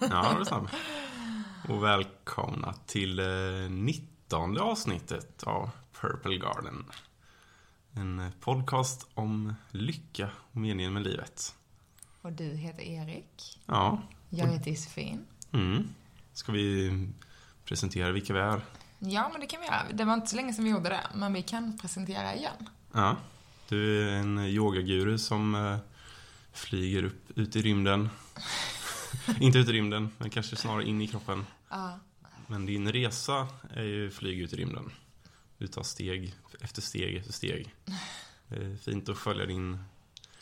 Ja, det snabb. Och välkomna till eh, 19 avsnittet av Purple Garden. En eh, podcast om lycka och meningen med livet. Och du heter Erik. Ja, Jag heter Josefin. mm. Ska vi presentera vilka vi är? Ja, men det kan vi göra. Det var inte så länge sedan vi gjorde det, men vi kan presentera igen. Ja, du är en yogaguru som eh, flyger upp ut i rymden. Inte ut i rymden, men kanske snarare in i kroppen. Ja. Men din resa är ju flyg ut i rymden. Du tar steg efter steg efter steg. Det är fint att följa din,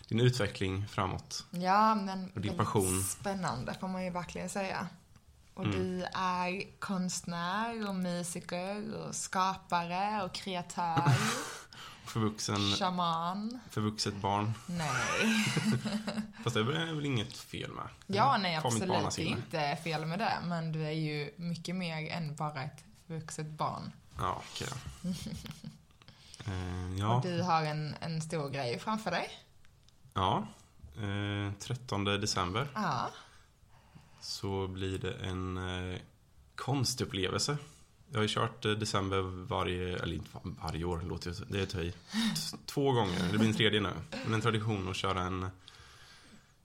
din utveckling framåt. Ja, men Och din passion. spännande får man ju verkligen säga. Och Mm. du är konstnär och musiker och skapare och kreatör, Förvuxen, shaman. förvuxet barn. Nej. Fast det är väl inget fel med. Ja, nej absolut. Inte fel med det, men du är ju mycket mer än bara ett vuxet barn. Ja, okej då. Eh, ja, Och du har en, en stor grej framför dig. ja. Eh, 13 december Ja. så blir det en eh, konstupplevelse. Jag har ju kört eh, december varje, eller inte var- varje år, låter ju- det är ett höj. T- Två gånger, det blir en tredje nu. Men en tradition att köra en,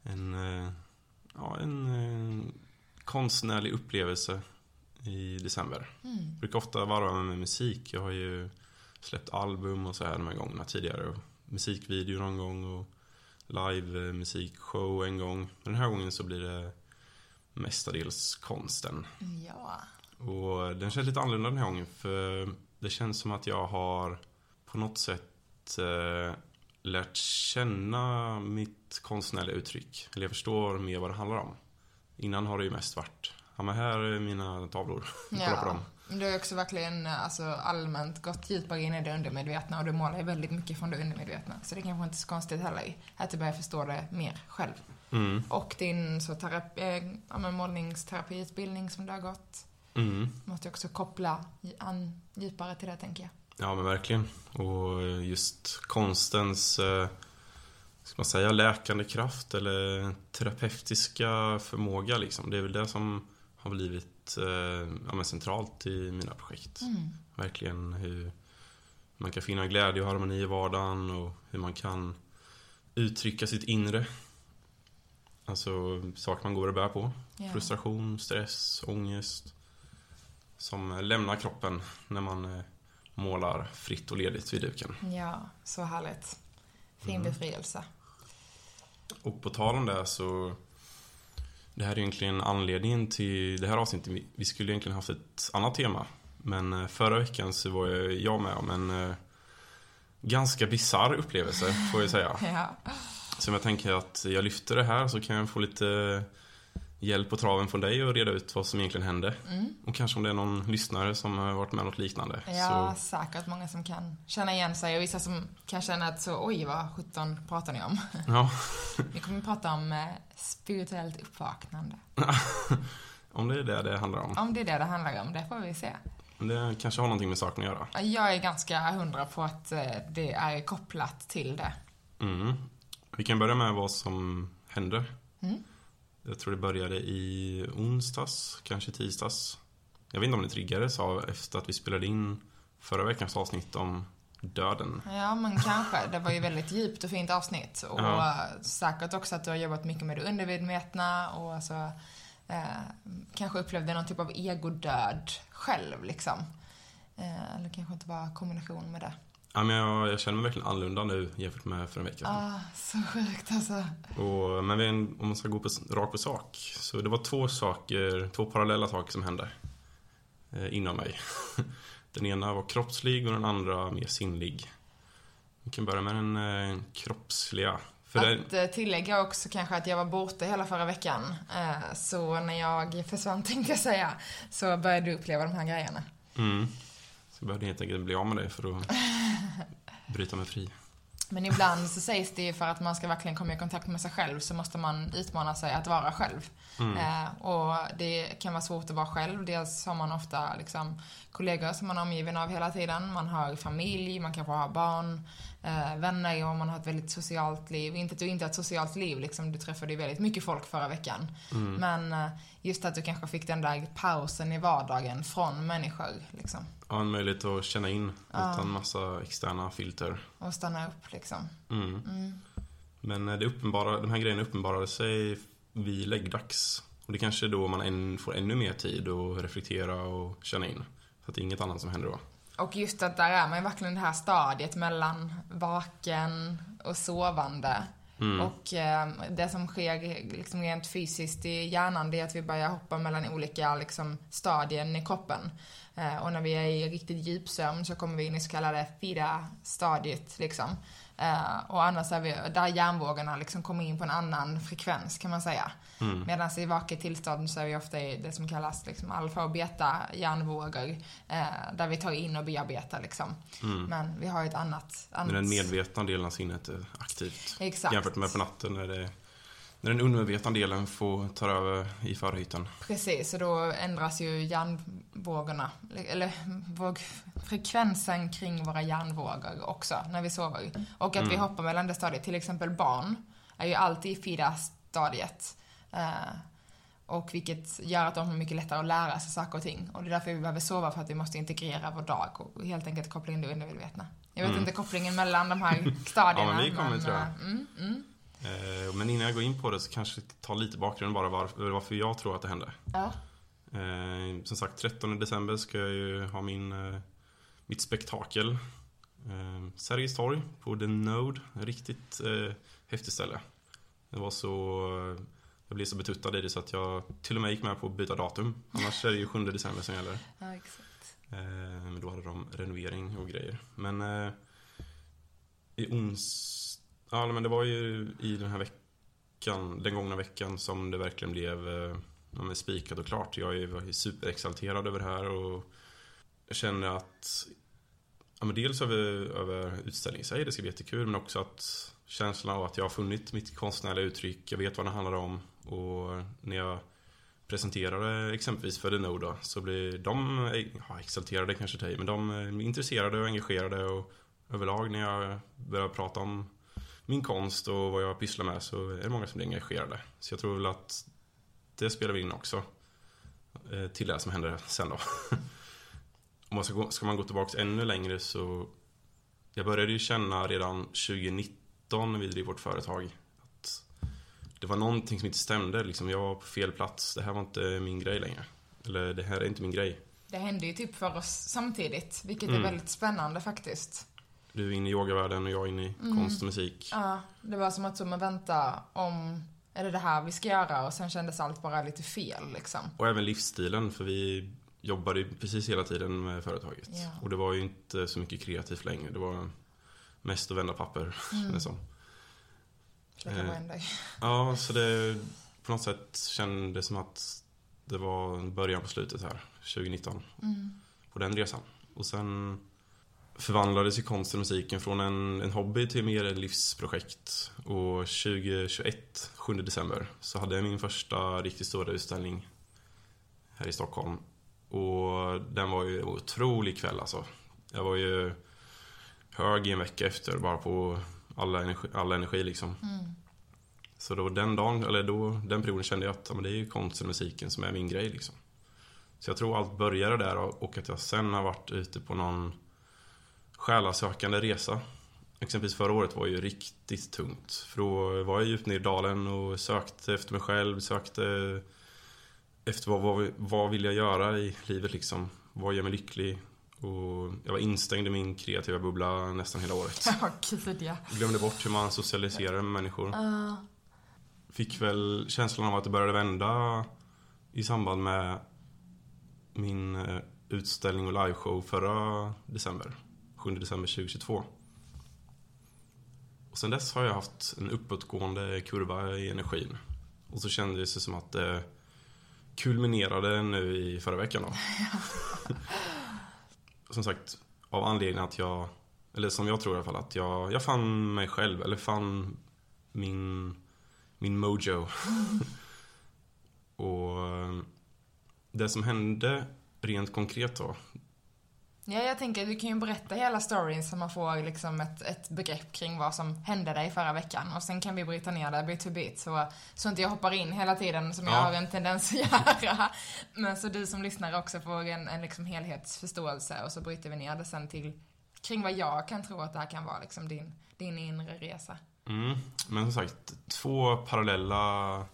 en, eh, ja, en eh, konstnärlig upplevelse i december. Mm. brukar ofta varva med musik. Jag har ju släppt album och så här de här gångerna tidigare. Och musikvideo någon gång och live musikshow en gång. Men den här gången så blir det mestadels konsten. Ja. Och den känns lite annorlunda den här gången för det känns som att jag har på något sätt eh, lärt känna mitt konstnärliga uttryck. Eller jag förstår mer vad det handlar om. Innan har det ju mest varit, ja men här är mina tavlor, kolla på dem. Du har också verkligen alltså, allmänt gått djupare in i det undermedvetna och du målar ju väldigt mycket från det undermedvetna. Så det kanske inte är så konstigt heller att du börjar förstå det mer själv. Mm, Och din så terapi, eh, ja, men målningsterapiutbildning som du har gått mm. måste också koppla an, djupare till det, tänker jag. Ja men verkligen. Och just konstens, eh, ska man säga, läkande kraft eller terapeutiska förmåga liksom. Det är väl det som har blivit eh, ja, men centralt i mina projekt. Mm. Verkligen hur man kan finna glädje och harmoni i vardagen och hur man kan uttrycka sitt inre. Alltså saker man går och bär på. Ja. Frustration, stress, ångest. Som lämnar kroppen när man eh, målar fritt och ledigt vid duken. Ja, så härligt. Fin Mm. befrielse. Och på tal om det så Det här är egentligen anledningen till det här avsnittet. Vi- skulle egentligen haft ett annat tema. Men eh, förra veckan så var jag- med om en eh, ganska bizarr upplevelse får jag säga. Ja. Så om jag tänker att jag lyfter det här så kan jag få lite hjälp på traven från dig och reda ut vad som egentligen hände. Mm. Och kanske om det är någon lyssnare som har varit med om något liknande. Ja, Så, säkert många som kan känna igen sig och vissa som kan känna att så, oj vad 17 pratar ni om? ja, Vi kommer att prata om eh, spirituellt uppvaknande. om det är det det handlar om. Om det är det det handlar om, det får vi se. Det kanske har någonting med saken att göra. Jag är ganska hundra på att eh, det är kopplat till det. Mm. Vi kan börja med vad som hände. Mm. Jag tror det började i onsdags, kanske tisdags. Jag vet inte om det triggades av efter att vi spelade in förra veckans avsnitt om döden. Ja, men kanske. Det var ju väldigt djupt och fint avsnitt. Och Ja. säkert också att du har jobbat mycket med det undermedvetna och alltså, eh, kanske upplevde någon typ av egodöd själv liksom. Eh, eller kanske inte bara kombination med det. Ja, men jag, jag känner mig verkligen annorlunda nu jämfört med för en vecka sedan. Ah, så sjukt alltså. Och, men vi- om man ska gå på, rakt på sak. Så det var två saker, två parallella saker som hände eh, inom mig. Den ena var kroppslig och den andra mer sinnlig. Vi kan börja med den eh, kroppsliga. För det, Att eh, tillägga också kanske att jag var borta hela förra veckan. Eh, Så när jag försvann tänkte jag säga, så började du uppleva de här grejerna. mm, jag behövde helt enkelt bli av med dig för att bryta mig fri. Men ibland så sägs det ju för att man ska verkligen komma i kontakt med sig själv så måste man utmana sig att vara själv. Eh, och det kan vara svårt att vara själv. Dels har man ofta liksom, kollegor som man är omgiven av hela tiden. Man har familj, man kanske har barn, eh, vänner och man har ett väldigt socialt liv. Inte att du inte har ett socialt liv, liksom, du träffade ju väldigt mycket folk förra veckan. Men eh, just att du kanske fick den där pausen i vardagen från människor. Liksom, Ja, en möjlighet att känna in utan massa externa filter. och stanna upp liksom. Mm. Men eh, det uppenbara, de här grejerna uppenbarade sig vid läggdags. Och det kanske är då man får ännu mer tid att reflektera och känna in. Så att det är inget annat som händer då. Och just att där är man ju verkligen det här stadiet mellan vaken och sovande. Och eh, det som sker liksom rent fysiskt i hjärnan det är att vi börjar hoppa mellan olika liksom, stadien i kroppen. Eh, och när vi är i riktigt djupsömn så kommer vi in i så kallade FIDA-stadiet liksom. Eh, och annars är vi, där hjärnvågorna liksom kommer in på en annan frekvens kan man säga. Medan i vaket tillstånd så är vi ofta i det som kallas liksom alfa och beta hjärnvågor. Eh, där vi tar in och bearbetar liksom. Men vi har ett annat... annat... Men den medvetna delen av sinnet är aktivt. Exakt. Jämfört med på natten när, det, när den undermedvetna delen får ta över i förhytten. Precis, och då ändras ju hjärnvågorna, eller vågfrekvensen kring våra hjärnvågor också när vi sover. Och att vi hoppar mellan det stadiet, till exempel barn är ju alltid i FIDA-stadiet. Eh, och vilket gör att de har mycket lättare att lära sig saker och ting. Och det är därför vi behöver sova, för att vi måste integrera vår dag och helt enkelt koppla in det undermedvetna. Jag vet inte kopplingen mellan de här stadierna. Ja, men vi kommer, tror jag. eh, Mm, mm, Men innan jag går in på det så kanske ta lite bakgrund bara varför, jag tror att det hände. ja. Eh, som sagt, 13 december ska jag ju ha min, eh, mitt spektakel. Eh, Sergels torg på The Node. Riktigt eh, häftigt ställe. Det var så... eh, Jag blev så betuttad i det så att jag till och med gick med på att byta datum. Annars är det ju 7 december som gäller. ja, exakt. Eh, Men då hade de renovering och grejer. Men eh, i ons... Ja, men det var ju i den här veckan, den gångna veckan som det verkligen blev eh, ja, spikat och klart. Jag är- ju superexalterad över det här och jag känner att ja, men dels över, över utställningen i sig, det ska bli jättekul, men också att känslan av att jag har funnit mitt konstnärliga uttryck, jag vet vad det handlar om och när jag presenterade exempelvis för The Node då, så blir de, ja, exalterade kanske till men de är intresserade och engagerade och överlag när jag börjar prata om min konst och vad jag pysslar med så är det många som blir engagerade. Så jag tror väl att det spelar vi in också. eh, Till det som händer sen då. Om man ska, gå, ska man gå tillbaka ännu längre så Jag började ju känna redan 2019 när vi drev vårt företag att det var någonting som inte stämde. Liksom, jag var på fel plats. Det här var inte min grej längre. Eller det här är inte min grej. Det hände ju typ för oss samtidigt, vilket är Mm. väldigt spännande faktiskt. Du är inne i yogavärlden och jag är inne i konst och musik. Ja, det var som att så, men vänta, om, är det det här vi ska göra? Och sen kändes allt bara lite fel liksom. Och även livsstilen, för vi jobbade ju precis hela tiden med företaget. Ja. Och det var ju inte så mycket kreativt längre. Det var mest att vända papper, det som. Släcka Eh. bränder. Ja, så det på något sätt kändes som att det var början på slutet här, 2019. Mm. På den resan. Och sen förvandlades ju konsten och musiken från en, en hobby till mer ett livsprojekt. Och 2021, 7 december, så hade jag min första riktigt stora utställning här i Stockholm. Och den var ju en otrolig kväll alltså. Jag var ju hög i en vecka efter bara på alla energi, alla energi liksom. Mm. Så då den dagen, eller då, den perioden kände jag att ja, men det är ju konsten och musiken som är min grej liksom. Så jag tror allt började där och och att jag sen har varit ute på någon själasökande resa. Exempelvis förra året var ju riktigt tungt. För då var jag djupt ner i dalen och sökte efter mig själv, sökte efter vad, vad, vad vill jag göra i livet liksom. Vad gör mig lycklig? Och jag var instängd i min kreativa bubbla nästan hela året. Ja, gud ja. Glömde bort hur man socialiserar med människor. Uh, Fick väl känslan av att det började vända i samband med min eh, utställning och liveshow förra december. 7 december 2022. Och sen dess har jag haft en uppåtgående kurva i energin. Och så kändes det som att det kulminerade nu i förra veckan då. som sagt, av anledningen att jag Eller som jag tror i alla fall, att jag, jag fann mig själv, eller fann min, min mojo. och eh, det som hände rent konkret då, Ja, jag tänker du kan ju berätta hela storyn så man får liksom ett, ett begrepp kring vad som hände dig förra veckan. Och sen kan vi bryta ner det bit för bit så, så inte jag hoppar in hela tiden som jag Ja. har en tendens att göra. Men så du som lyssnar också får en, en liksom helhetsförståelse och så bryter vi ner det sen till kring vad jag kan tro att det här kan vara liksom din, din inre resa. Mm, men som sagt, två parallella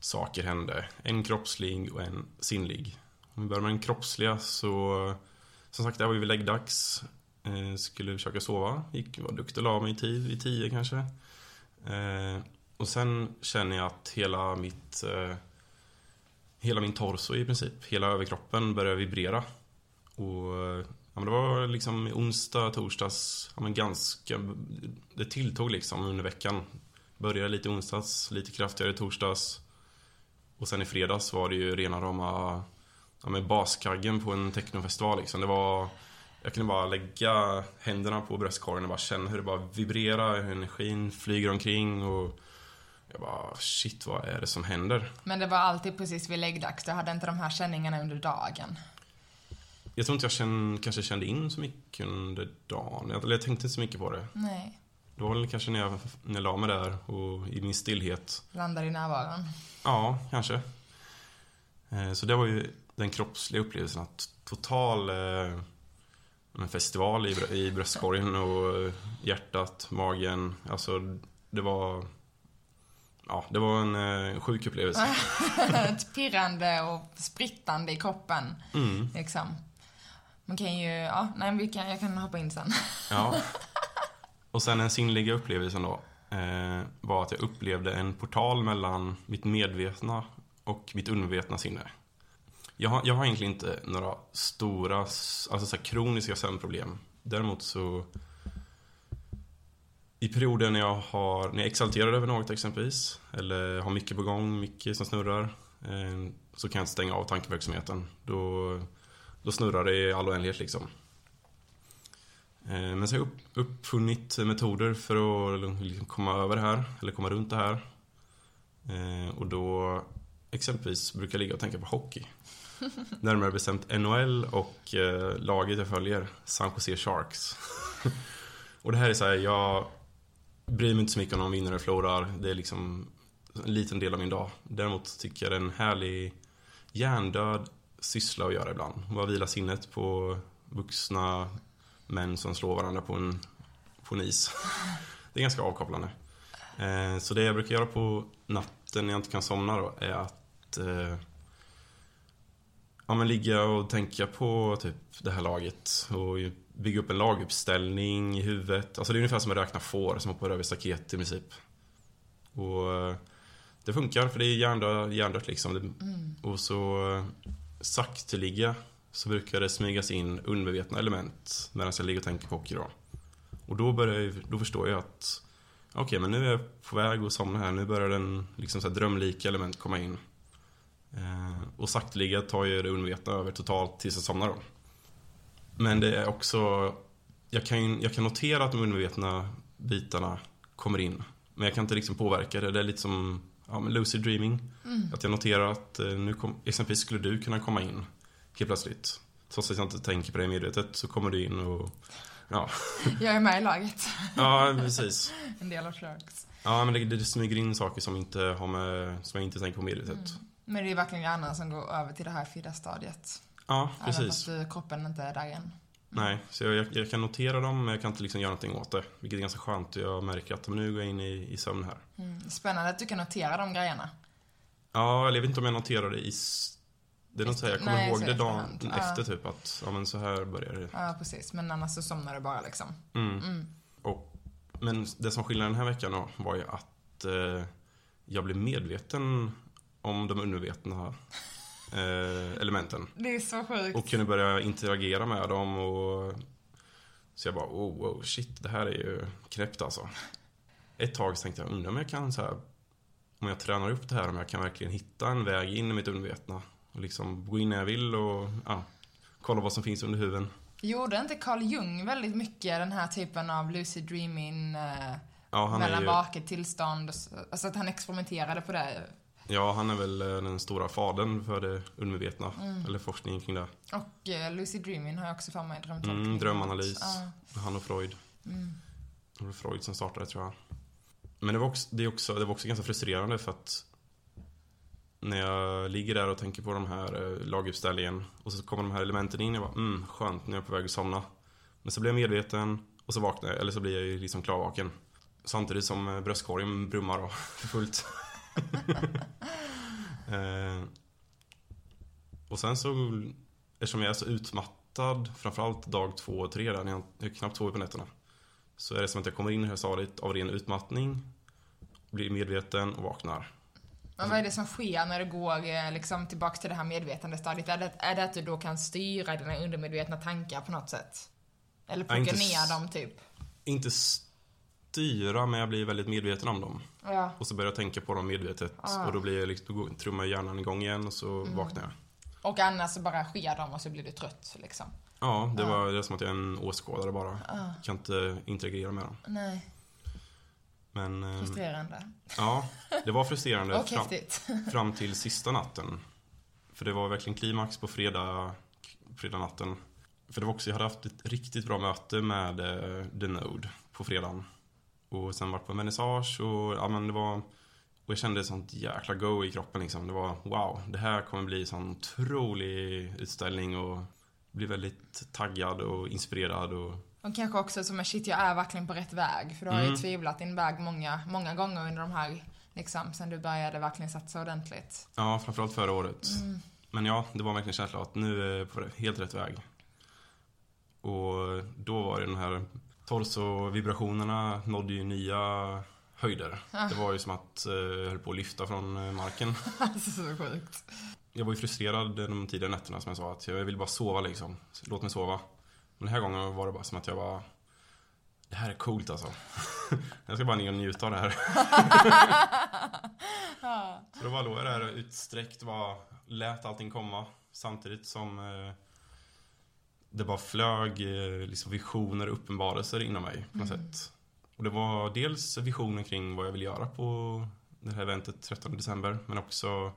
saker hände. En kroppslig och en sinnlig. Om vi börjar med den kroppsliga så, som sagt, där var ju vid läggdags. Eh, skulle försöka sova. Gick, var duktig och la mig i tid, vid tio kanske. Eh, och sen känner jag att hela mitt eh, Hela min torso i princip, hela överkroppen börjar vibrera. Och eh, ja, men det var liksom onsdag, torsdags, ja, men ganska Det tilltog liksom under veckan. Började lite i onsdags, lite kraftigare i torsdags. Och sen i fredags var det ju rena rama ja, men baskaggen på en technofestival liksom. Det var jag kunde bara lägga händerna på bröstkorgen och bara känna hur det bara vibrerar, hur energin flyger omkring och jag bara shit vad är det som händer? Men det var alltid precis vid läggdags, du hade inte de här känningarna under dagen. Jag tror inte jag känn, kanske kände in så mycket under dagen. Eller jag tänkte inte så mycket på det. Nej, Det var väl kanske när jag, när jag la mig där och i min stillhet. landade i närvaron. Ja, kanske. Eh, Så det var ju den kroppsliga upplevelsen att total eh, festival i, i bröstkorgen och eh, hjärtat, magen. Alltså det var Ja, det var en eh, sjuk upplevelse. Ett pirrande och sprittande i kroppen. Mm, Liksom. Man kan ju, ja, nej vi kan, jag kan hoppa in sen. ja. Och sen den sinnliga upplevelsen då eh, var att jag upplevde en portal mellan mitt medvetna och mitt undervetna sinne. Jag har, jag har egentligen inte några stora, alltså så här kroniska sömnproblem. Däremot så i perioder när jag, har, när jag är exalterad över något exempelvis, eller har mycket på gång, mycket som snurrar, eh, så kan jag inte stänga av tankeverksamheten. Då, då snurrar det i all oändlighet liksom. Eh, Men så har jag upp, uppfunnit metoder för att liksom komma över det här, eller komma runt det här. Eh, Och då exempelvis brukar jag ligga och tänka på hockey. Närmare bestämt NHL och eh, laget jag följer, San Jose Sharks. och det här är så här, jag bryr mig inte så mycket om de vinner eller förlorar. Det är liksom en liten del av min dag. Däremot tycker jag det är en härlig hjärndöd syssla att göra ibland. Bara vila sinnet på vuxna män som slår varandra på en, på en is. Det är ganska avkopplande. Eh, så det jag brukar göra på natten när jag inte kan somna då är att eh, ja, men ligga och tänka på typ det här laget och bygga upp en laguppställning i huvudet. Alltså det är ungefär som att räkna får som hoppar över staket i princip. Och eh, det funkar för det är hjärndött, hjärndött liksom. Det, Och så eh, sakteliga så brukar det smygas in undermedvetna element medan jag ligger och tänker på hockey då. Och då, börjar jag, då förstår jag att okej, men nu är jag på väg att somna här. Nu börjar den liksom så drömlika element komma in. Eh, och sakteliga tar ju det undermedvetna över totalt tills jag somnar då. Men det är också, jag kan, jag kan notera att de undermedvetna bitarna kommer in. Men jag kan inte liksom påverka det. Det är lite som ja, men lucid dreaming. Att jag noterar att eh, nu kom, exempelvis skulle du kunna komma in helt plötsligt. Trots att jag inte tänker på det medvetet så kommer du in och ja, Jag är med i laget. ja precis. En del av Sharks. Ja, men det, det smyger in saker som, inte har med, som jag inte tänker på medvetet. Men det är verkligen hjärnan som går över till det här fida stadiet. Ja, Även precis. fast du, kroppen inte är där än. Nej, så jag, jag kan notera dem men jag kan inte liksom göra någonting åt det. Vilket är ganska skönt. Jag märker att nu går jag in i, i sömn här. Mm. Spännande att du kan notera de grejerna. Ja, eller jag vet inte om jag noterar det i... Det är något här, jag kommer Nej, ihåg det dagen. Ja. efter typ att, ja men så här börjar det. Ja, precis. Men annars så somnar du bara liksom. Mm. Mm. Och, men det som skiljer den här veckan då var ju att eh, jag blev medveten om de undervetna eh, elementen. Det är så sjukt. Och kunde börja interagera med dem och... Så jag bara, oh, wow, shit, det här är ju knäppt alltså. Ett tag tänkte jag, undrar om jag kan så här, om jag tränar upp det här, om jag kan verkligen hitta en väg in i mitt undervetna. Och liksom gå in när jag vill och ja, kolla vad som finns under huven. Gjorde inte Carl Jung väldigt mycket den här typen av lucid dreaming eh, Ja, mellan ju, vaket tillstånd? Alltså att han experimenterade på det. Ja, han är väl eh, den stora fadern för det undermedvetna. Mm. Eller forskningen kring det. Och eh, lucid dreaming har jag också för mig drömtolkning. Mm, drömanalys. Ja. Han och Freud. Mm. Det var Freud som startade tror jag. Men det var också, det också, det var också ganska frustrerande för att när jag ligger där och tänker på de här eh, laguppställningen och så kommer de här elementen in. Jag bara, mm, skönt, nu är jag på väg att somna. Men så blir jag medveten och så vaknar jag, eller så blir jag ju liksom klarvaken. Samtidigt som bröstkorgen brummar då, för fullt. eh, och sen så, eftersom jag är så utmattad, framförallt dag två och tre där, när jag, knappt sover på nätterna. Så är det som att jag kommer in i det här stadiet av ren utmattning, blir medveten och vaknar. Men vad är det som sker när du går eh, liksom, tillbaka till det här medvetandestadiet? Är det, är det att du då kan styra dina undermedvetna tankar på något sätt? Eller plocka ner dem, typ? Inte styra, men jag blir väldigt medveten om dem. Ja. Och så börjar jag tänka på dem medvetet. Ah. Och då, blir jag, liksom- då trummar hjärnan igång igen och så Mm. vaknar jag. Och annars så bara sker de och så blir du trött, liksom. Ja, det Ah. var det är som att jag är en åskådare bara. Ah. Kan inte interagera med dem. Nej, Men eh, frustrerande. ja, det var frustrerande Och fram, fram till sista natten. För det var verkligen klimax på fredag, fredag natten. För det var också, jag hade haft ett riktigt bra möte med eh, The Node på fredagen. Och sen varit på vernissage och ja men det var och jag kände sånt jäkla go i kroppen liksom. Det var wow, det här kommer bli en sån otrolig utställning och bli väldigt taggad och inspirerad och Och kanske också som en shit, jag är verkligen på rätt väg. För du har ju Mm. tvivlat din väg många, många gånger under de här, liksom, sen du började verkligen satsa ordentligt. ja, framförallt förra året. Mm. Men ja, det var verkligen känslan att nu är jag på helt rätt väg. Och då var det den här torso-vibrationerna nådde ju nya höjder. Ah. Det var ju som att eh, jag höll på att lyfta från eh, marken. Alltså så sjukt. Jag var ju frustrerad de tidiga nätterna som jag sa att jag ville bara sova liksom. Låt mig sova. Men den här gången var det bara som att jag var Det här är coolt alltså. jag ska bara ner och njuta av det här. Så då bara låg jag där utsträckt, bara lät allting komma. Samtidigt som eh, det bara flög eh, liksom visioner och uppenbarelser inom mig på något sätt. Och det var dels visioner kring vad jag vill göra på det här eventet 13 december, men också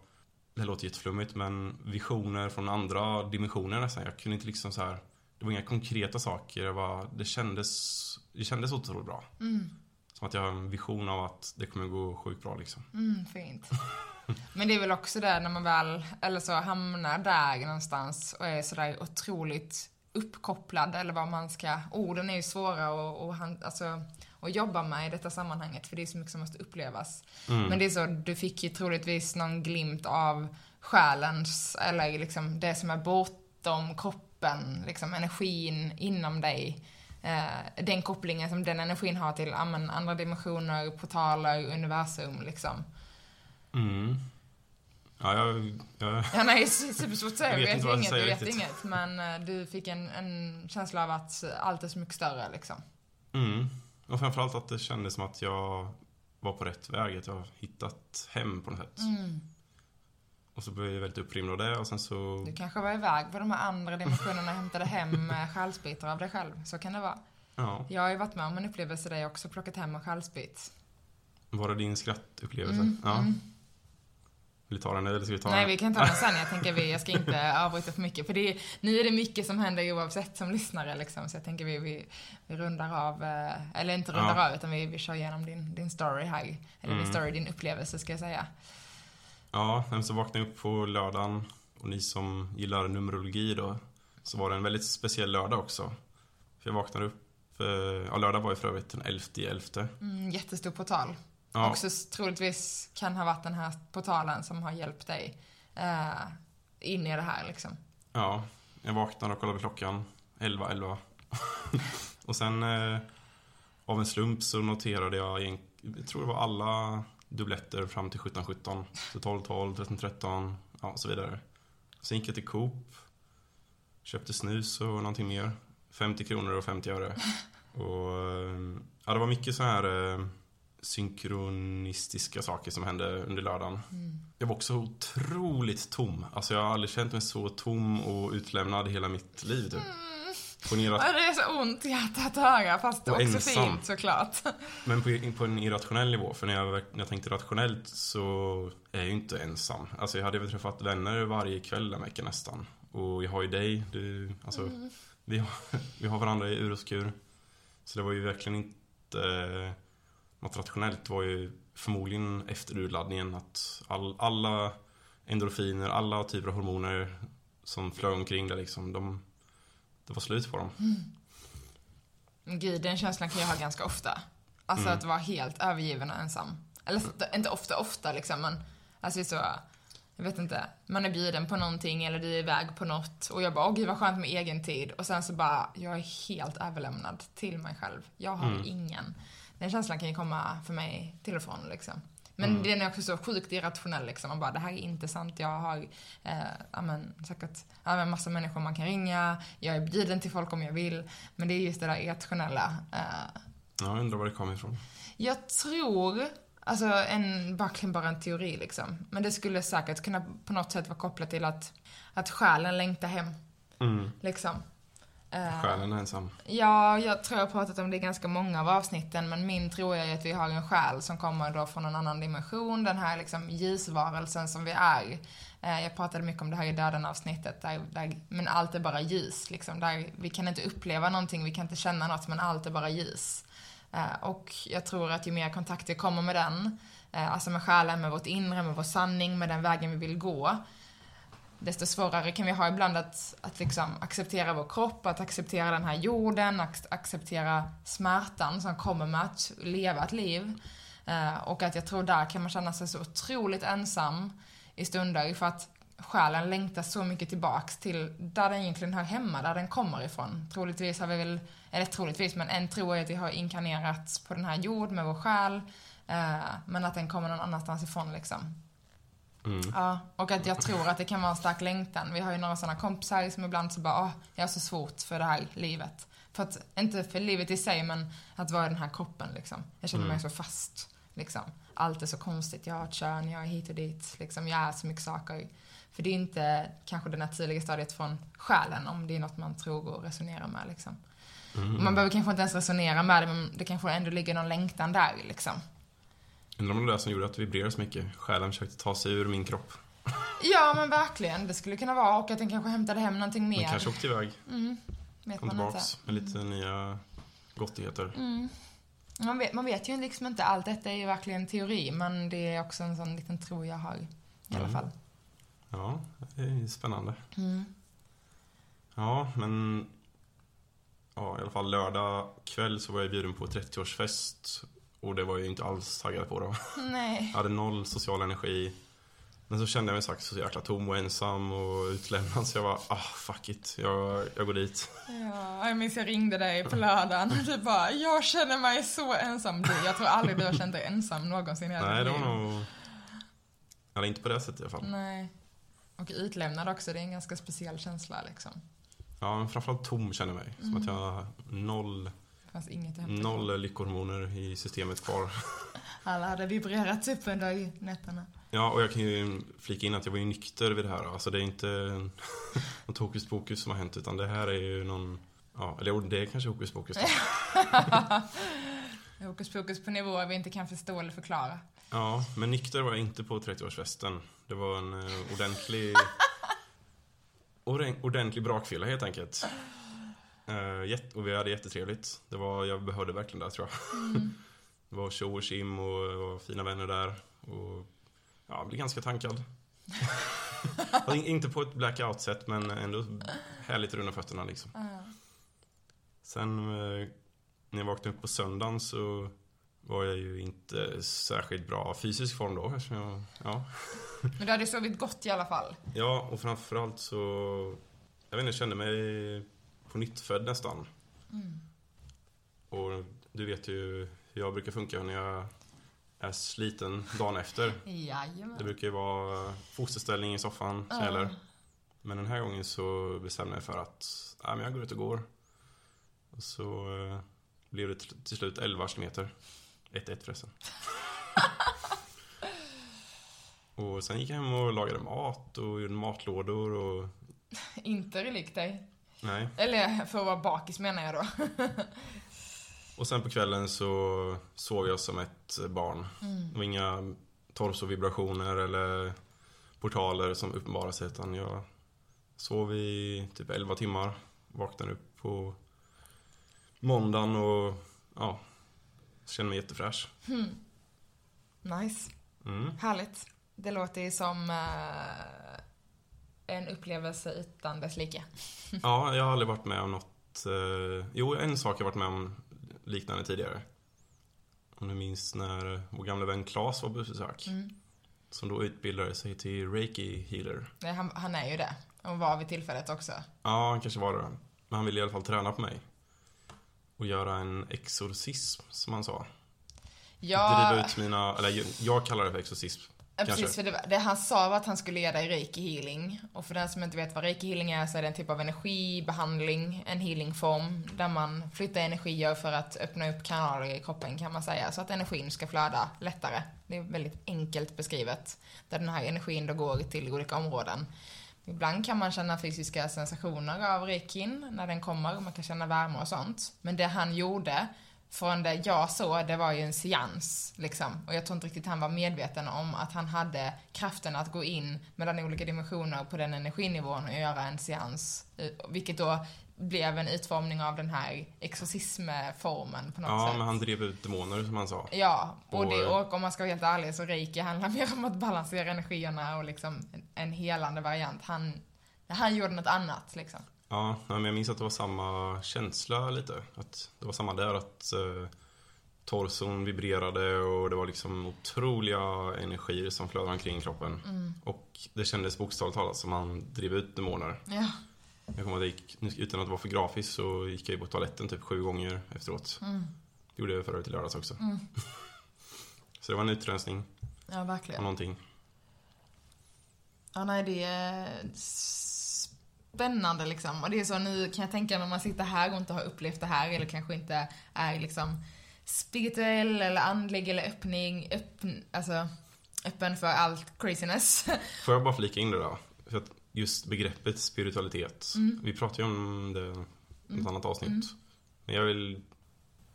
det här låter jätteflummigt, men visioner från andra dimensioner nästan. Jag kunde inte liksom så här. Det var inga konkreta saker. Det, var, det, kändes, det kändes otroligt bra. Mm. Som att jag har en vision av att det kommer gå sjukt bra liksom. Mm, fint. Men det är väl också det när man väl, eller så hamnar där någonstans och är sådär otroligt uppkopplad eller vad man ska, orden är ju svåra och, och han, alltså, att jobba med i detta sammanhanget för det är så mycket som måste upplevas. Mm. Men det är så, du fick ju troligtvis någon glimt av själens, eller liksom det som är bortom kroppen, liksom energin inom dig. Eh, den kopplingen som den energin har till ja, men, andra dimensioner, portaler, universum liksom. Mm. Ja, jag, jag, Ja, nej, supersvårt att säga. Jag vet inte inget, jag vet inget. Men eh, du fick en, en känsla av att allt är så mycket större liksom. mm. Och framförallt att det kändes som att jag var på rätt väg. Att jag har hittat hem på något sätt. Mm. Och så blev jag väldigt upprymd av det och sen så... Du kanske var iväg på de här andra dimensionerna och hämtade hem eh, själsbitar av dig själv. Så kan det vara. Ja. Jag har ju varit med om en upplevelse där jag också plockat hem en själsbit. Var det din skrattupplevelse? Mm, ja. mm. Vill du ta den eller ska vi ta Nej, den? vi kan ta den sen. Jag tänker vi, jag ska inte avbryta för mycket. För det är, nu är det mycket som händer oavsett som lyssnare liksom. Så jag tänker vi, vi, vi rundar av, eh, eller inte rundar Ja. av, utan vi, vi kör igenom din, din story här. Eller din Mm. story, din upplevelse ska jag säga. Ja, så vaknade jag upp på lördagen och ni som gillar numerologi då så var det en väldigt speciell lördag också. För jag vaknade upp, eh, ja lördag var ju för övrigt den 11 11. Mm, jättestor portal. Ja, Också troligtvis kan ha varit den här portalen som har hjälpt dig eh, in i det här liksom. ja, jag vaknade och kollade på klockan, 11 11. och sen eh, av en slump så noterade jag, egent- jag tror det var alla dubbletter fram till 17 17. Så 12 12, 13 13, ja och så vidare. Sen gick jag till Coop, köpte snus och någonting mer. 50 kronor och 50 öre. Och eh, ja, det var mycket så här eh, synkronistiska saker som hände under lördagen. Jag var också otroligt tom. Alltså jag har aldrig känt mig så tom och utlämnad hela mitt liv typ. en irra- Ja, det är så ont i hjärtat att höra, fast Och också ensam. fint såklart. Men på, på en irrationell nivå, för när jag, när jag tänkte rationellt så är jag ju inte ensam. Alltså jag hade väl träffat vänner varje kväll den veckan nästan. Och jag har ju dig, du, alltså vi, har, vi har varandra i ur och skur. Så det var ju verkligen inte något rationellt. Var ju förmodligen efter urladdningen att all, alla endorfiner, alla typer av hormoner som flög omkring där liksom, de, det var slut på dem. Gud, den känslan kan jag ha ganska ofta. Alltså Mm. att vara helt övergiven och ensam. Eller så- inte ofta, ofta liksom, men alltså så, jag vet inte, man är bjuden på någonting eller du är iväg på något och jag bara, åh gud vad skönt med egen tid och sen så bara, jag är helt överlämnad till mig själv. Jag har Mm. ingen. Den känslan kan ju komma för mig till och från liksom. Men Mm. den är också så sjukt irrationell liksom. Man bara, det här är inte sant. Jag har eh, ja, men, säkert ja, men massa människor man kan ringa. Jag är bjuden till folk om jag vill. Men det är just det där irrationella. Eh, Ja, jag undrar var det kom ifrån. jag tror, alltså en, verkligen bara en teori liksom. Men det skulle säkert kunna på något sätt vara kopplat till att, att själen längtar hem. Mm. Liksom. Eh, Själen är ensam. Ja, jag tror jag pratat om det i ganska många av avsnitten, men min tro är att vi har en själ som kommer då från en annan dimension, den här liksom ljusvarelsen som vi är. Eh, Jag pratade mycket om det här i döden-avsnittet, där, där, men allt är bara ljus, liksom. Där vi kan inte uppleva någonting, vi kan inte känna något, men allt är bara ljus. Eh, Och jag tror att ju mer kontakt vi kommer med den, alltså med själen, med vårt inre, med vår sanning, med den vägen vi vill gå, desto svårare kan vi ha ibland att, att liksom acceptera vår kropp, att acceptera den här jorden, att acceptera smärtan som kommer med att leva ett liv. Eh, och att jag tror där kan man känna sig så otroligt ensam i stunder för att själen längtar så mycket tillbaks till där den egentligen hör hemma, där den kommer ifrån. Troligtvis har vi väl, eller troligtvis, men en tro är att vi har inkarnerats på den här jorden med vår själ, eh, men att den kommer någon annanstans ifrån liksom. Mm. Ja, och att jag tror att det kan vara en stark längtan. Vi har ju några sådana kompisar som ibland så bara, åh, jag har så svårt för det här livet. För att, inte för livet i sig, men att vara i den här kroppen liksom. Jag känner mig Mm. så fast, liksom. Allt är så konstigt, jag har ett kön, jag är hit och dit, liksom. Jag är så mycket saker. För det är inte kanske det naturliga stadiet från själen, om det är något man tror och resonerar med liksom. Mm. Man behöver kanske inte ens resonera med det, men det kanske ändå ligger någon längtan där liksom. Undrar om det var det som gjorde att det vibrerade så mycket. Själen försökte ta sig ur min kropp. Ja, men verkligen. Det skulle kunna vara. Och att den kanske hämtade hem någonting mer. Den kanske åkte iväg. Mm, vet Kom tillbaks med lite nya gottigheter. Mm. Man, vet, man vet ju liksom inte. Allt detta är ju verkligen teori, men det är också en sån liten tro jag har. I alla Mm. fall. Ja, det är spännande. Mm. Ja, men... Ja, i alla fall lördag kväll så var jag bjuden på 30-årsfest. Och det var jag ju inte alls taggad på då. Nej. Jag hade noll social energi. Men så kände jag mig sagt så jäkla tom och ensam och utlämnad så jag var ah fuck it, jag, jag går dit. Ja, jag minns jag ringde dig på lördagen och du bara, jag känner mig så ensam. Du, jag tror aldrig du har känt dig ensam någonsin i hela Nej, det var nog... Eller inte på det sättet i alla fall. Nej. Och utlämnad också, det är en ganska speciell känsla liksom. Ja, men framförallt tom känner jag mig. Som att jag har noll, fanns inget att hämta. noll lyckohormoner i systemet kvar. Alla hade vibrerat upp under nätterna. Ja, och jag kan ju flika in att jag var ju nykter vid det här. Alltså det är inte något hokus pokus som har hänt utan det här är ju någon... Ja, eller det är kanske hokus pokus. Hokus pokus på nivåer vi inte kan förstå eller förklara. Ja, men nykter var jag inte på 30-årsfesten. Det var en eh, ordentlig... orden- ordentlig brakfylla helt enkelt. Eh, och vi hade jättetrevligt. Det var, jag behövde verkligen det tror jag. det var tjo och tjim och, och fina vänner där. Och ja, jag blev ganska tankad. In- inte på ett blackout-sätt men ändå härligt runda fötterna liksom. Ja. Sen eh, när jag vaknade upp på söndagen så var jag ju inte särskilt bra fysisk form då. Jag, ja. Men du hade sovit gott i alla fall. ja, och framförallt så... Jag vet inte, jag kände mig på nytt född nästan. Och du vet ju hur jag brukar funka när jag är sliten dagen efter. Det Jajamän. brukar ju vara fosterställning i soffan som gäller. Men den här gången så bestämde jag för att ja, men jag går ut och går. Och så eh, blev det till till slut 11 kilometer. 1-1 förresten. och sen gick jag hem och lagade mat och gjorde matlådor och Inte relikt dig. Nej. Eller för att vara bakis menar jag då. Och sen på kvällen så sov jag som ett barn. Det var inga torsovibrationer eller portaler som uppenbarade sig utan jag sov i typ 11 timmar. Vaknade upp på måndagen och ja, kände mig jättefräsch. Nice. Mm. Härligt. Det låter ju som eh, en upplevelse utan dess like. Ja, jag har aldrig varit med om något... Eh, jo, en sak jag varit med om liknande tidigare. Om du minns när vår gamla vän Claes var på besök. Som då utbildade sig till reiki healer. Nej, han, han är ju det. Och var vid tillfället också. Ja, han kanske var det. Men han ville i alla fall träna på mig. Och göra en exorcism, som han sa. Ja, Driva ut mina... Eller jag- jag kallar det för exorcism. Ja, precis, för det, det han sa var att han skulle ge dig reiki healing. Och för den som inte vet vad reiki healing är så är det en typ av energibehandling, en healingform där man flyttar energier för att öppna upp kanaler i kroppen kan man säga, så att energin ska flöda lättare. Det är väldigt enkelt beskrivet, där den här energin då går till olika områden. Ibland kan man känna fysiska sensationer av reikin när den kommer, man kan känna värme och sånt. Men det han gjorde, från det jag såg, det var ju en seans. Liksom. Och jag tror inte riktigt han var medveten om att han hade kraften att gå in mellan olika dimensioner på den energinivån och göra en seans. Eh, Vilket då blev en utformning av den här exorcismformen på något Ja, sätt. men han drev ut demoner, som han sa. Ja, och, det, och om man ska vara helt ärlig så reiki handlar mer om att balansera energierna och liksom en, en helande variant. Han, han gjorde något annat liksom. Ja, men jag minns att det var samma känsla lite. Att det var samma där att eh, torson vibrerade och det var liksom otroliga energier som flödade omkring kroppen. Och det kändes bokstavligt talat som han drev ut demoner. Ja. Jag kommer ihåg att utan att vara för grafiskt så gick jag ju på toaletten typ sju gånger efteråt. Det gjorde jag förra i lördags också. Så det var en utrensning ja, av verkligen. någonting. Ja, nej, det är spännande liksom. Och det är så nu kan jag tänka när man sitter här och inte har upplevt det här eller kanske inte är liksom spirituell eller andlig eller öppning, öppn, alltså öppen för allt craziness. Får jag bara flika in det då? För att just begreppet spiritualitet. Vi pratade ju om det i ett annat avsnitt. Men jag vill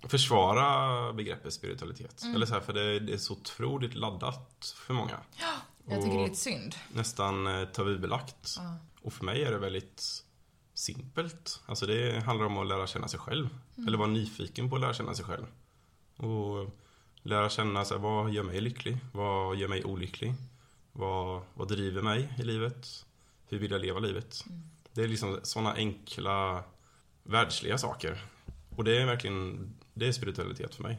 försvara begreppet spiritualitet. Eller så här, för det, det är så otroligt laddat för många. Jag tycker det är lite synd. Nästan eh, tabubelagt. Ja. Och för mig är det väldigt simpelt. Alltså det handlar om att lära känna sig själv. Eller vara nyfiken på att lära känna sig själv. Och lära känna sig, vad gör mig lycklig? Vad gör mig olycklig? Vad, vad driver mig i livet? Hur vill jag leva livet? Det är liksom sådana enkla världsliga saker. Och det är verkligen, det är spiritualitet för mig.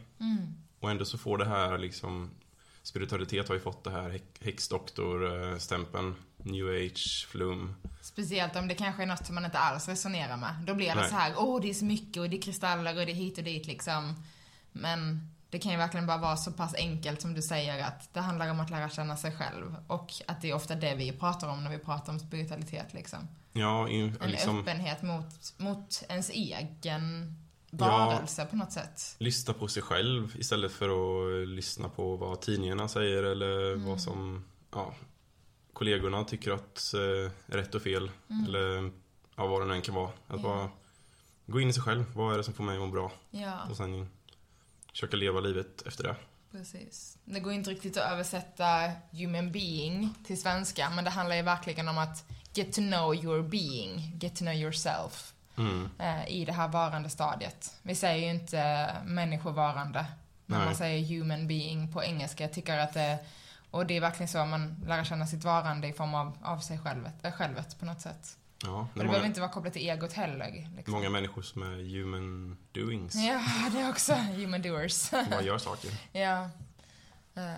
Och ändå så får det här liksom Spiritualitet har ju fått det här häx- häxdoktor-stämpeln. New age, flum. Speciellt om det kanske är något som man inte alls resonerar med. Då blir det Nej. så här, åh det är så mycket och det är kristaller och det är hit och dit liksom. Men det kan ju verkligen bara vara så pass enkelt som du säger att det handlar om att lära känna sig själv. Och att det är ofta det vi pratar om när vi pratar om spiritualitet liksom. Ja, in, En liksom öppenhet mot, mot ens egen Ja. varelse på något sätt. lyssna på sig själv istället för att lyssna på vad tidningarna säger eller Mm. vad som ja, kollegorna tycker att eh, rätt och fel. Eller ja, vad det nu än kan vara. Att Mm. Ja. bara gå in i sig själv. Vad är det som får mig att må bra? Ja, Och sen försöka leva livet efter det. precis. Det går inte riktigt att översätta human being till svenska, men det handlar ju verkligen om att get to know your being, get to know yourself. Mm. eh, i det här varande stadiet. Vi säger ju inte människovarande när Nej. man säger human being på engelska. Jag tycker att det, och det är verkligen så man lär känna sitt varande i form av, av sig självet, äh, självet på något sätt. Ja, Och det är behöver många, inte vara kopplat till egot heller. Liksom. många människor som är human doings. Ja, det är också human doers. Bara gör saker. Ja. Eh,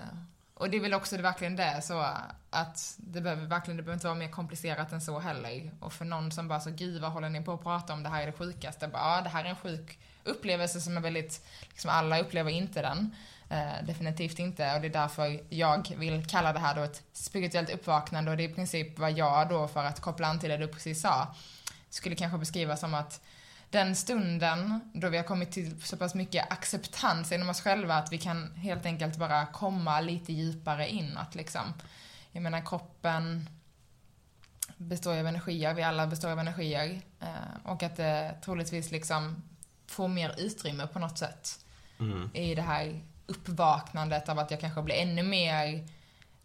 och det är väl också det, verkligen det, så att det behöver verkligen, det behöver inte vara mer komplicerat än så heller. Och för någon som bara så, gud vad håller ni på att prata om, det här är det sjukaste. Bara, ja, det här är en sjuk upplevelse som är väldigt, liksom alla upplever inte den. Eh, definitivt inte. Och det är därför jag vill kalla det här då ett spirituellt uppvaknande och det är i princip vad jag då, för att koppla an till det du precis sa, skulle kanske beskriva som att den stunden då vi har kommit till så pass mycket acceptans inom oss själva att vi kan helt enkelt bara komma lite djupare inåt liksom. Jag menar kroppen består av energier, vi alla består av energier. Eh, och att det troligtvis liksom får mer utrymme på något sätt Mm. i det här uppvaknandet av att jag kanske blir ännu mer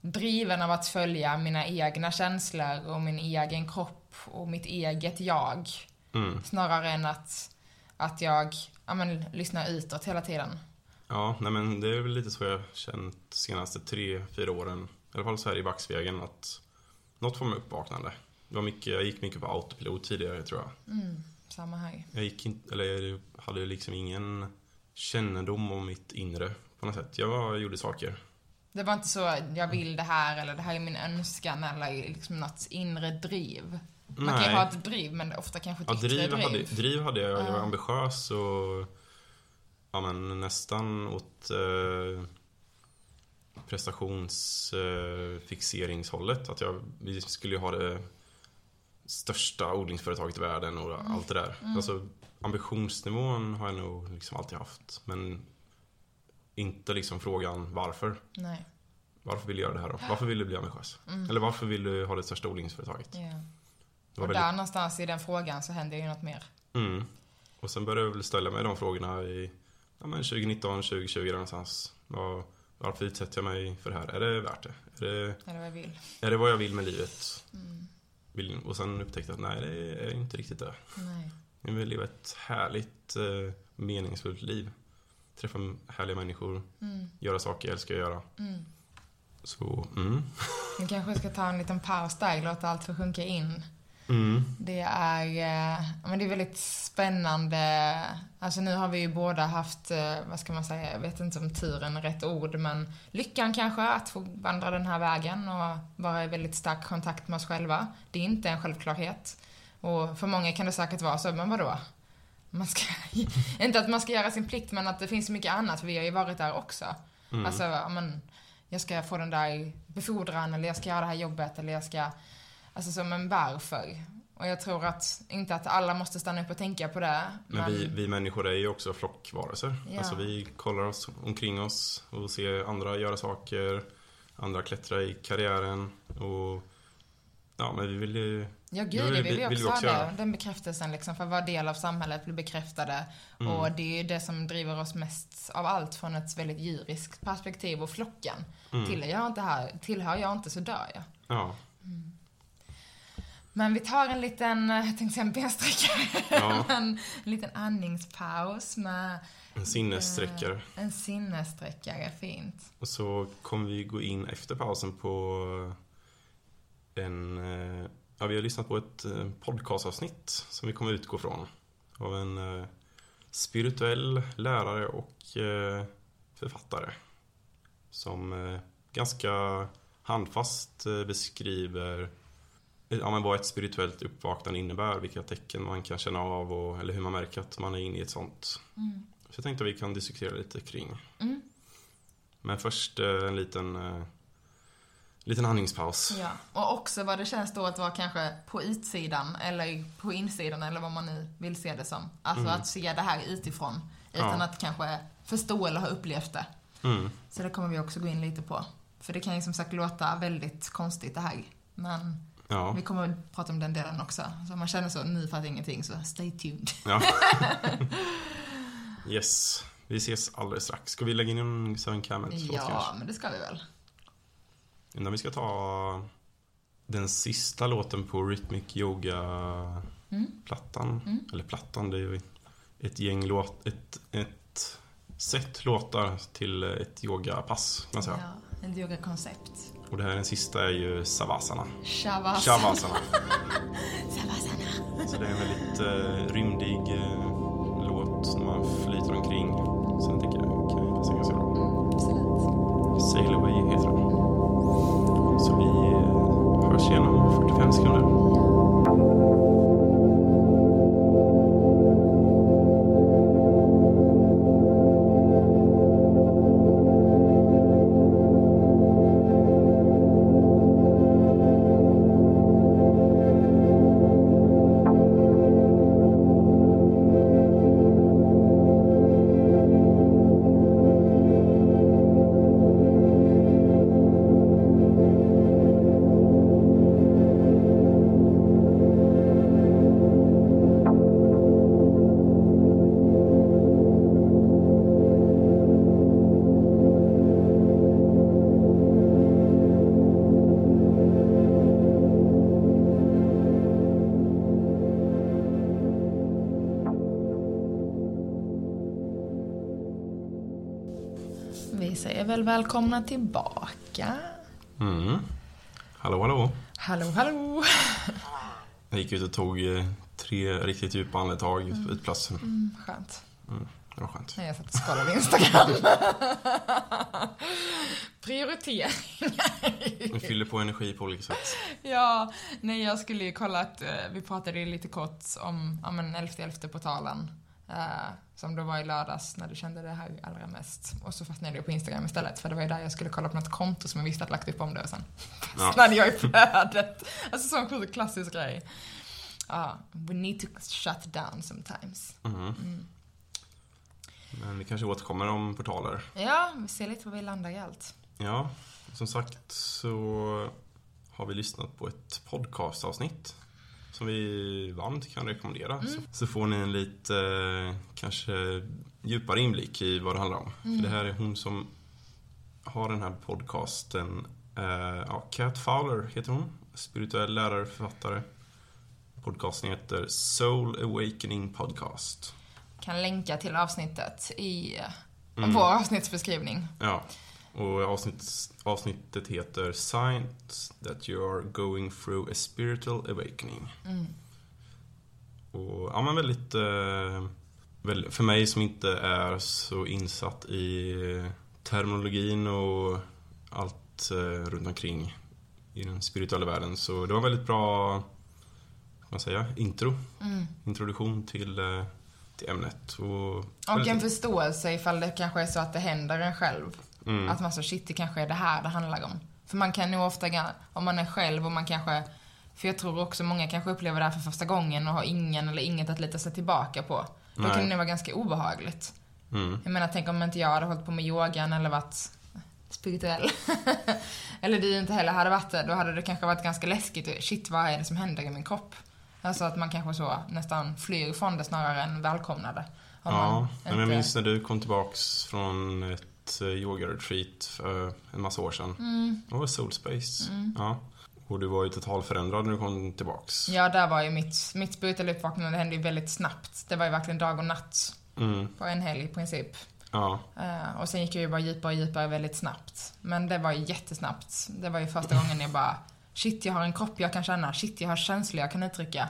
driven av att följa mina egna känslor och min egen kropp och mitt eget jag. Mm. Snarare än att, att jag ja, men, lyssnar utåt hela tiden. Ja, nej men det är väl lite så jag känt de senaste tre, fyra åren. I alla fall så här i backspegeln att något form av uppvaknande. Det var mycket, jag gick mycket på autopilot tidigare tror jag. Mm, samma här. Jag gick inte, eller jag hade liksom ingen kännedom om mitt inre på något sätt. Jag gjorde saker. Det var inte så, jag vill det här eller det här är min önskan eller liksom något inre driv. Man kan ju Nej. ha ett driv men ofta kanske ett Ja, yttre driv. Hade, driv hade jag. Jag var ambitiös och ja, men nästan åt eh, prestationsfixeringshållet. att jag, vi skulle ju ha det största odlingsföretaget i världen och Mm. allt det där. Alltså, ambitionsnivån har jag nog liksom alltid haft. Men inte liksom frågan varför. Nej. Varför vill du göra det här då? Varför vill du bli ambitiös? Mm. Eller varför vill du ha det största odlingsföretaget? Det var Och väldigt där någonstans i den frågan så händer ju något mer. Mm. Och sen började jag väl ställa mig de frågorna i ja, men 2019, 2020 där någonstans. Var, varför utsätter jag mig för det här? Är det värt det? Är det, Eller vad jag vill. är det vad jag vill med livet? Mm. Och sen upptäckte jag att nej, det är inte riktigt det. Nej. Jag vill leva ett härligt, eh, meningsfullt liv. Träffa härliga människor, Mm. göra saker jag älskar att göra. Mm. Så, mm. Vi kanske ska ta en liten paus där, låta allt få sjunka in. Mm. Det är, eh, men det är väldigt spännande. Alltså nu har vi ju båda haft, eh, vad ska man säga, jag vet inte om turen är rätt ord, men lyckan kanske att få vandra den här vägen och vara i väldigt stark kontakt med oss själva. Det är inte en självklarhet. Och för många kan det säkert vara så, men vadå? Man ska, inte att man ska göra sin plikt, men att det finns så mycket annat, för vi har ju varit där också. Mm. Alltså, men, jag ska få den där befordran, eller jag ska göra det här jobbet, eller jag ska... Alltså så, men varför? Och jag tror att, inte att alla måste stanna upp och tänka på det. Men vi, vi människor är ju också flockvarelser. Ja. Alltså vi kollar oss omkring oss och ser andra göra saker, andra klättra i karriären och ja, men vi vill ju... Ja, gud, det vi- vill vi vill vi också också ha. Den bekräftelsen liksom, för att vara del av samhället, bli bekräftade. Mm. Och det är ju det som driver oss mest av allt från ett väldigt djuriskt perspektiv och flocken. Mm. Tillhör jag inte här, tillhör jag inte så dör jag. Ja, Men vi tar en liten, eh, jag tänkte säga en bensträckare, Ja. men en liten andningspaus med en sinnessträckare. en sinnessträckare, fint. Och så kommer vi gå in efter pausen på en... eh, Ja, vi har lyssnat på ett eh, podcastavsnitt som vi kommer utgå från. Av en eh, spirituell lärare och författare. Som ganska handfast beskriver ja, men vad ett spirituellt uppvaknande innebär. Vilka tecken man kan känna av och, eller hur man märker att man är inne i ett sånt. Mm. Så jag tänkte att vi kan diskutera lite kring. Mm. Men först en liten, liten andningspaus. Ja, och också vad det känns då att vara kanske på utsidan eller på insidan eller vad man nu vill se det som. Alltså Mm. att se det här utifrån utan Ja. att kanske förstå eller ha upplevt det. Mm. Så det kommer vi också gå in lite på. För det kan ju som sagt låta väldigt konstigt det här. Men Ja. vi kommer att prata om den delen också. Så om man känner så, nu fattar ingenting, så stay tuned. ja. yes. Vi ses alldeles strax. Ska vi lägga in en Seven Camels Ja, men det ska vi väl. Innan vi ska ta den sista låten på Rhythmic Yoga-plattan. Mm. Eller plattan, det är ju ett gäng låt, ett, ett set låtar till ett yogapass kan man säga. Ja, ett yogakoncept. Och det här den sista är ju Savasana. Shavasana. Shavasana. Savasana. Så det är en väldigt eh, rymdig eh, låt när man flyter omkring. Sen tänker jag, kan ju passa ganska bra. Absolut. Sail Away heter den. Så vi hörs igen om 45 sekunder. Välkomna tillbaka. Mm. Hallå, hallå. Hallå, hallå. Jag gick ut och tog eh, tre riktigt djupa andetag Mm. på utplatsen. Mm, skönt. Det var skönt. Nej, jag satt och kollade Instagram. Prioriteringar. Vi fyller på energi på olika sätt. ja, nej jag skulle ju kolla att, eh, vi pratade ju lite kort om, ja men 11 portalen eh, som då var i lördags när du kände det här allra mest. Och så fastnade jag på Instagram istället för det var ju där jag skulle kolla på något konto som jag visste att lagt upp om det och sen Ja. fastnade jag i flödet. Alltså sån sjukt klassisk grej. Ja, we need to shut down sometimes. Mhm. Men vi kanske återkommer om portaler. Ja, vi ser lite var vi landar i allt. Ja, som sagt så har vi lyssnat på ett podcastavsnitt som vi varmt kan rekommendera. Så, så får ni en lite eh, kanske djupare inblick i vad det handlar om. För det här är hon som har den här podcasten. Eh, ja, Cat Fowler heter hon. Spirituell lärare, författare. Podcasten heter Soul Awakening Podcast. Kan länka till avsnittet i eh, Mm. vår avsnittsbeskrivning. Ja, och avsnitt, avsnittet heter Signs that you are going through a spiritual awakening. Och ja, men väldigt, eh, väl, för mig som inte är så insatt i terminologin och allt eh, runt omkring i den spirituella världen. Så det var väldigt bra, man säga, intro. Introduktion till, eh, till ämnet. Och, Och väldigt- en förståelse ifall det kanske är så att det händer en själv. Mm. Att man så, shit, det kanske är det här det handlar om. För man kan nog ofta, om man är själv och man kanske, för jag tror också många kanske upplever det här för första gången och har ingen eller inget att lita sig tillbaka på. Då Nej. kan det nog vara ganska obehagligt. Mm. Jag menar, tänk om inte jag hade hållit på med yogan eller varit spirituell. eller du inte heller hade varit det. Då hade det kanske varit ganska läskigt. Shit, vad är det som händer i min kropp? Alltså att man kanske så nästan flyr från det snarare än välkomnar det. Ja, men jag minns när du kom tillbaks från ett eh, yoga-retreat för en massa år sedan. Mm. Det var Soul Space. Ja. Och du var ju totalförändrad när du kom tillbaks. Ja, där var ju mitt, mitt spirituella uppvaknande, det hände ju väldigt snabbt. Det var ju verkligen dag och natt Mm. på en helg i princip. Ja. Eh, och sen gick jag ju bara djupare och djupare väldigt snabbt. Men det var ju jättesnabbt. Det var ju första gången jag bara, shit jag har en kropp jag kan känna, shit jag har känslor jag kan uttrycka.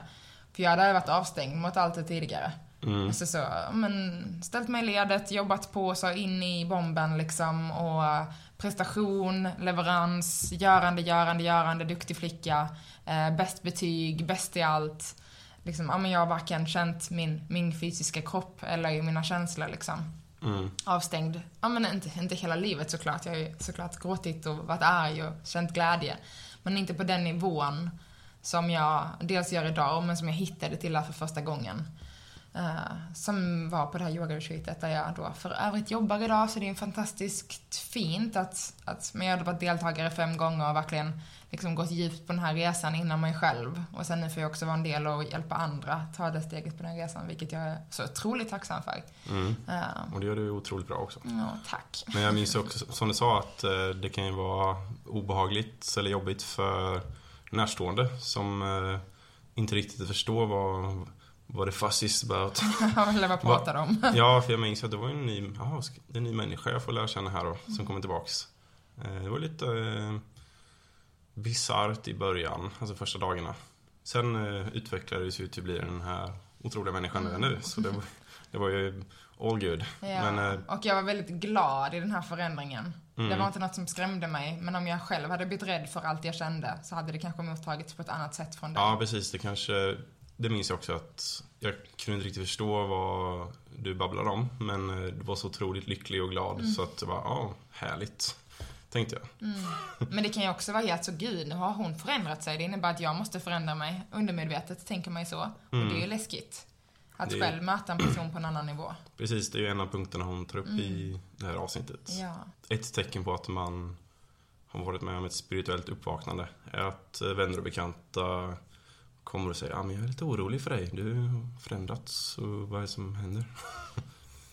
För jag hade varit avstängd mot allt det tidigare. Mm. Alltså så, men ställt mig i ledet, jobbat på, så in i bomben liksom och prestation, leverans, görande, görande, görande, duktig flicka, eh, bäst betyg, bäst i allt. Liksom, ja men jag har varken känt min, min fysiska kropp eller mina känslor liksom Mm. avstängd. Ja men inte, inte hela livet såklart. Jag har ju såklart gråtit och varit arg och känt glädje. Men inte på den nivån som jag dels gör idag, men som jag hittade till där för första gången. Eh, som var på det här yogaretreatet där jag då för övrigt jobbar idag, så det är fantastiskt fint att, att men jag hade varit deltagare fem gånger och verkligen liksom gått djupt på den här resan inom mig själv. Och sen nu får jag också vara en del och hjälpa andra ta det steget på den resan, vilket jag är så otroligt tacksam för. Mm. Eh, Och det gör du otroligt bra också. Ja, tack. Men jag minns också, som du sa, att eh, det kan ju vara obehagligt eller jobbigt för närstående som inte riktigt förstår vad, vad det fuss is about. Eller vad pratar de om? Ja, för jag minns att det var en ny, det är en ny människa jag får lära känna här då, som kommer tillbaks. Eh, Det var lite eh, bisarrt i början, alltså första dagarna. Sen eh, utvecklades ju till att bli den här otroliga människan mm. nu, så det var, det var ju all good. Ja. Men, eh, och jag var väldigt glad i den här förändringen. Det Mm. var inte något som skrämde mig, men om jag själv hade blivit rädd för allt jag kände så hade det kanske mottagits på ett annat sätt från dig. ja, precis, det kanske, det minns jag också att jag kunde inte riktigt förstå vad du babblade om, men eh, du var så otroligt lycklig och glad så att det var, ja, härligt. Tänkte jag. Men det kan ju också vara helt så, gud, nu har hon förändrat sig. Det innebär att jag måste förändra mig. Undermedvetet tänker man ju så. Och det är ju läskigt. Att Det- själv möta en person på en annan nivå. Precis, det är ju en av punkterna hon tar upp i det här avsnittet. Ja. Ett tecken på att man har varit med om ett spirituellt uppvaknande är att eh, vänner och bekanta kommer och säger ja, men jag är lite orolig för dig. Du har förändrats och vad är det som händer?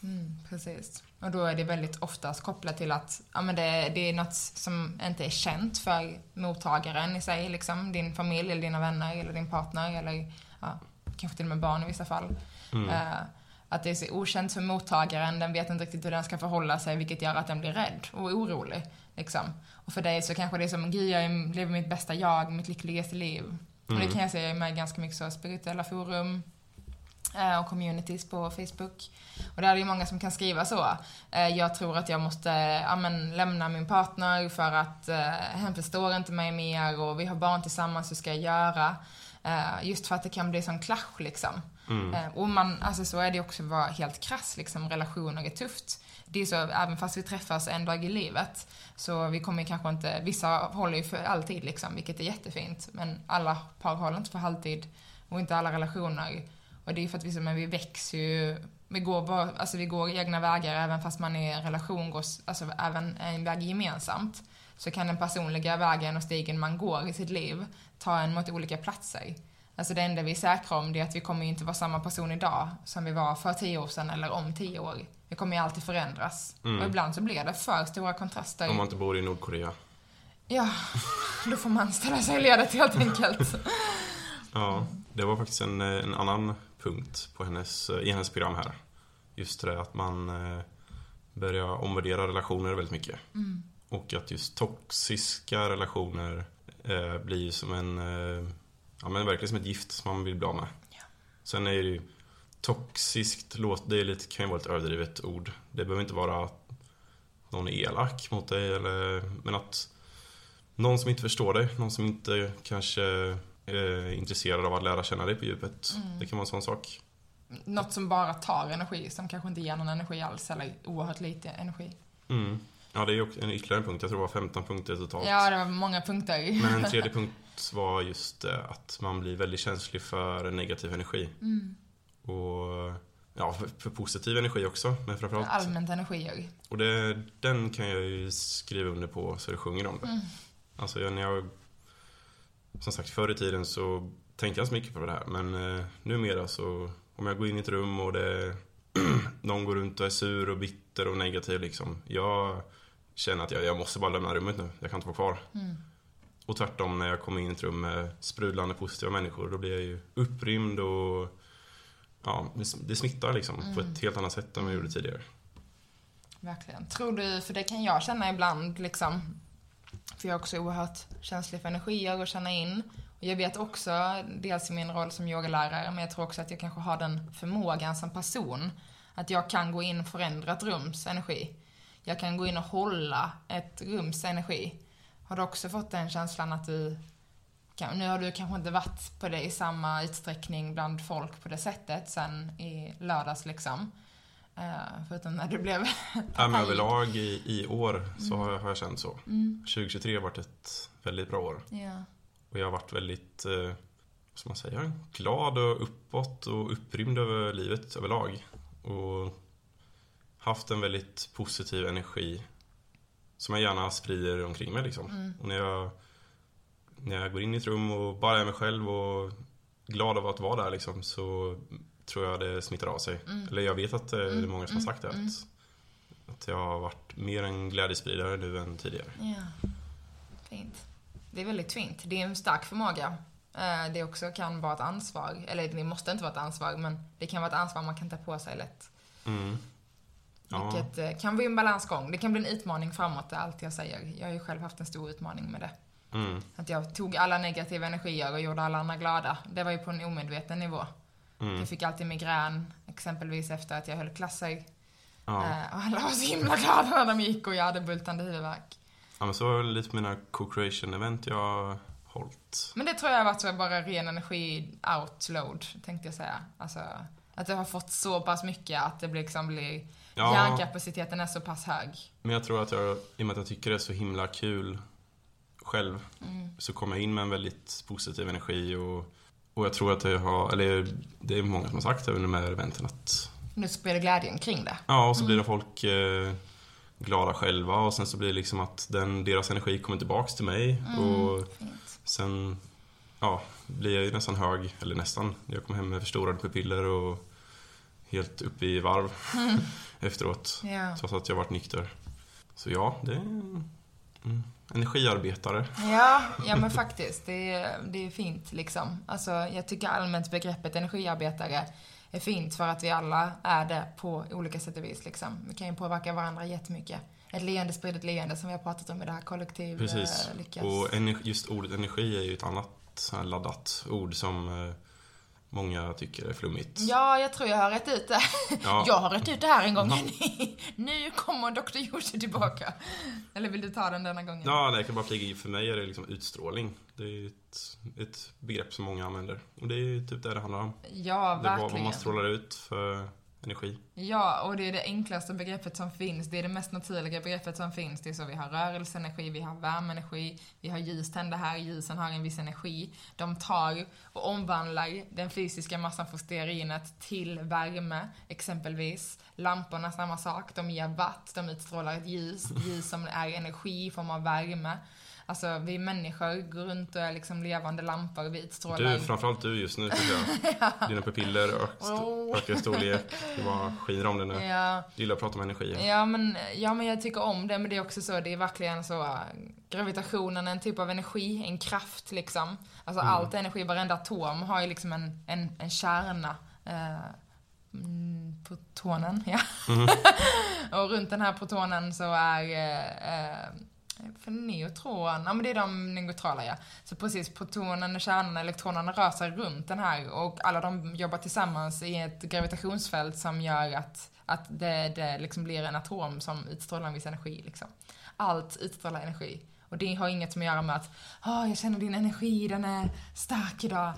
Mm, precis. Och då är det väldigt oftast kopplat till att ja, men det, det är något som inte är känt för mottagaren i sig, liksom. Din familj, eller dina vänner, eller din partner, eller ja, kanske till och med barn i vissa fall. Mm. Eh, Att det är så okänt för mottagaren, den vet inte riktigt hur den ska förhålla sig, vilket gör att den blir rädd och orolig. Liksom. Och för dig så kanske det är som, gud jag lever mitt bästa jag, mitt lyckligaste liv. Mm. Och det kan jag säga med ganska mycket så spirituella forum, Eh, och communities på Facebook. Och där är det många som kan skriva så. Eh, jag tror att jag måste ja, men, lämna min partner för att eh, hen förstår inte mig mer och vi har barn tillsammans, hur ska jag göra? just för att det kan bli sån clash liksom. Mm. och man, alltså så är det också att vara helt krass liksom, relationer är tufft. Det är så, även fast vi träffas en dag i livet, så vi kommer kanske inte, vissa håller ju för alltid liksom, vilket är jättefint. Men alla par håller inte för alltid och inte alla relationer och det är för att vi, men vi växer ju, vi går, bara, alltså vi går egna vägar även fast man är i en relation, går, alltså även en väg gemensamt. Så kan den personliga vägen och stigen man går i sitt liv ta en mot olika platser. Alltså det enda vi är säkra om det är att vi kommer inte vara samma person idag som vi var för tio år sedan eller om tio år. Vi kommer ju alltid förändras. Mm. Och ibland så blir det för stora kontraster. Om man inte bor i Nordkorea. Ja, då får man ställa sig i ledet helt enkelt. ja, det var faktiskt en, en annan punkt på hennes, i hennes program här. Just det att man eh, börjar omvärdera relationer väldigt mycket. Mm. Och att just toxiska relationer eh, blir som en, eh, ja men verkligen som ett gift som man vill bli av med. Ja. Sen är det ju toxiskt, det är lite, kan ju vara ett överdrivet ord. Det behöver inte vara att någon är elak mot dig eller, men att någon som inte förstår dig, någon som inte kanske eh, intresserad av att lära känna dig på djupet. Mm. Det kan vara en sån sak. Något som bara tar energi, som kanske inte ger någon energi alls, eller oerhört lite energi. Mm. Ja, det är ju en ytterligare punkt. Jag tror det var 15 punkter totalt. Ja, det var många punkter. Men en tredje punkt var just eh, att man blir väldigt känslig för negativ energi. Mm. Och ja, för, för, positiv energi också, men framförallt... Allmänt energier. Och det, den kan jag ju skriva under på så det sjunger om det. Mm. Alltså när jag som sagt, förr i tiden så tänkte jag inte så mycket på det här. Men eh, numera så, om jag går in i ett rum och det någon går runt och är sur och bitter och negativ liksom. Jag känner att jag, jag måste bara lämna rummet nu. Jag kan inte vara kvar. Mm. Och tvärtom när jag kommer in i ett rum med sprudlande positiva människor, då blir jag ju upprymd och ja, det smittar liksom mm. på ett helt annat sätt än vad jag gjorde tidigare. Verkligen. Tror du, för det kan jag känna ibland liksom, för jag är också oerhört känslig för energier och känna in. Och jag vet också, dels i min roll som yogalärare, men jag tror också att jag kanske har den förmågan som person. Att jag kan gå in och förändra ett rums energi. Jag kan gå in och hålla ett rums energi. Har du också fått den känslan att du nu har du kanske inte varit på det i samma utsträckning bland folk på det sättet sen i lördags liksom. Uh, förutom när du blev ja, men överlag i, i år så mm. har, jag, har jag känt så. Mm. 2023 har varit ett väldigt bra år. Yeah. Och jag har varit väldigt, eh, vad ska man säga, glad och uppåt och upprymd över livet överlag. Och haft en väldigt positiv energi som jag gärna sprider omkring mig liksom. Mm. Och när jag, när jag går in i ett rum och bara är mig själv och glad av att vara där liksom så tror jag det smittar av sig. Mm. Eller jag vet att det är mm. många som har sagt det. Att, mm. att jag har varit mer en glädjespridare nu än tidigare. Ja. Fint. Det är väldigt fint. Det är en stark förmåga. Eh, det också kan vara ett ansvar. Eller det måste inte vara ett ansvar, men det kan vara ett ansvar man kan ta på sig lätt. Mm. Ja. Vilket eh, kan bli en balansgång. Det kan bli en utmaning framåt, det är allt jag säger. Jag har ju själv haft en stor utmaning med det. Mm. Att jag tog alla negativa energier och gjorde alla andra glada. Det var ju på en omedveten nivå. Mm. Jag fick alltid migrän, exempelvis efter att jag höll klasser. Ja. Eh, och alla var så himla glada när de gick och jag hade bultande huvudvärk. Ja men så var det lite mina co-creation-event jag har hållit. Men det tror jag har varit så bara ren energi outload, tänkte jag säga. Alltså, att jag har fått så pass mycket att det liksom blir ja. hjärnkapaciteten är så pass hög. Men jag tror att jag, i och med att jag tycker det är så himla kul själv, mm. så kommer jag in med en väldigt positiv energi och och jag tror att jag har, eller det är många som har sagt det under de här eventen att... Nu sprider glädjen kring det. Ja, och så blir det folk eh, glada själva och sen så blir det liksom att den, deras energi kommer tillbaks till mig. Mm, och fint. sen, ja, blir jag ju nästan hög, eller nästan. Jag kommer hem med förstorade pupiller och helt uppe i varv mm. efteråt. Ja. Trots att jag varit nykter. Så ja, det är mm, energiarbetare. Ja, ja men faktiskt. Det är, det är fint liksom. Alltså, jag tycker allmänt begreppet energiarbetare är fint för att vi alla är det på olika sätt och vis. Liksom. Vi kan ju påverka varandra jättemycket. Ett leende sprider ett leende som vi har pratat om i det här kollektiv Precis. eh, lyckas. Och energi, just ordet energi är ju ett annat laddat ord som eh, många tycker är flummigt. Ja, jag tror jag har rätt ut det. Ja. Jag har rätt ut det här en gång. Ja. nu kommer Dr. Jussi tillbaka. Eller vill du ta den denna gången? Ja, nej, jag kan bara flika i. För mig är det liksom utstrålning. Det är ett, ett begrepp som många använder. Och det är typ det det handlar om. Ja, Det är vad- verkligen. man strålar ut för energi. Ja, och det är det enklaste begreppet som finns. Det är det mest naturliga begreppet som finns. Det är så vi har rörelseenergi, vi har värmeenergi, vi har ljus tända här, ljusen har en viss energi. De tar och omvandlar den fysiska massan från stearinet till värme, exempelvis. Lamporna, samma sak. De ger watt, de utstrålar ett ljus. Ljus som är energi i form av värme. Alltså, vi människor går runt och är liksom levande lampor. Vi utstrålar... Du, framförallt du just nu tycker jag. Dina pupiller Oh. ökar i storlek. Det bara skiner om det nu. Ja, Du gillar att prata om energi. Ja men, ja men jag tycker om det, men det är också så, det är verkligen så, äh, gravitationen är en typ av energi, en kraft liksom. Alltså Mm. allt energi, varenda atom har ju liksom en, en, en kärna. Eh, mm, protonen, ja. Mhm. och runt den här protonen så är eh, för neutron, ja men det är de neutrala ja. Så precis, protonen, kärnan, elektronerna rör sig runt den här och alla de jobbar tillsammans i ett gravitationsfält som gör att, att det, det liksom blir en atom som utstrålar en viss energi liksom. Allt utstrålar energi. Och det har inget med att göra med att oh, jag känner din energi, den är stark idag.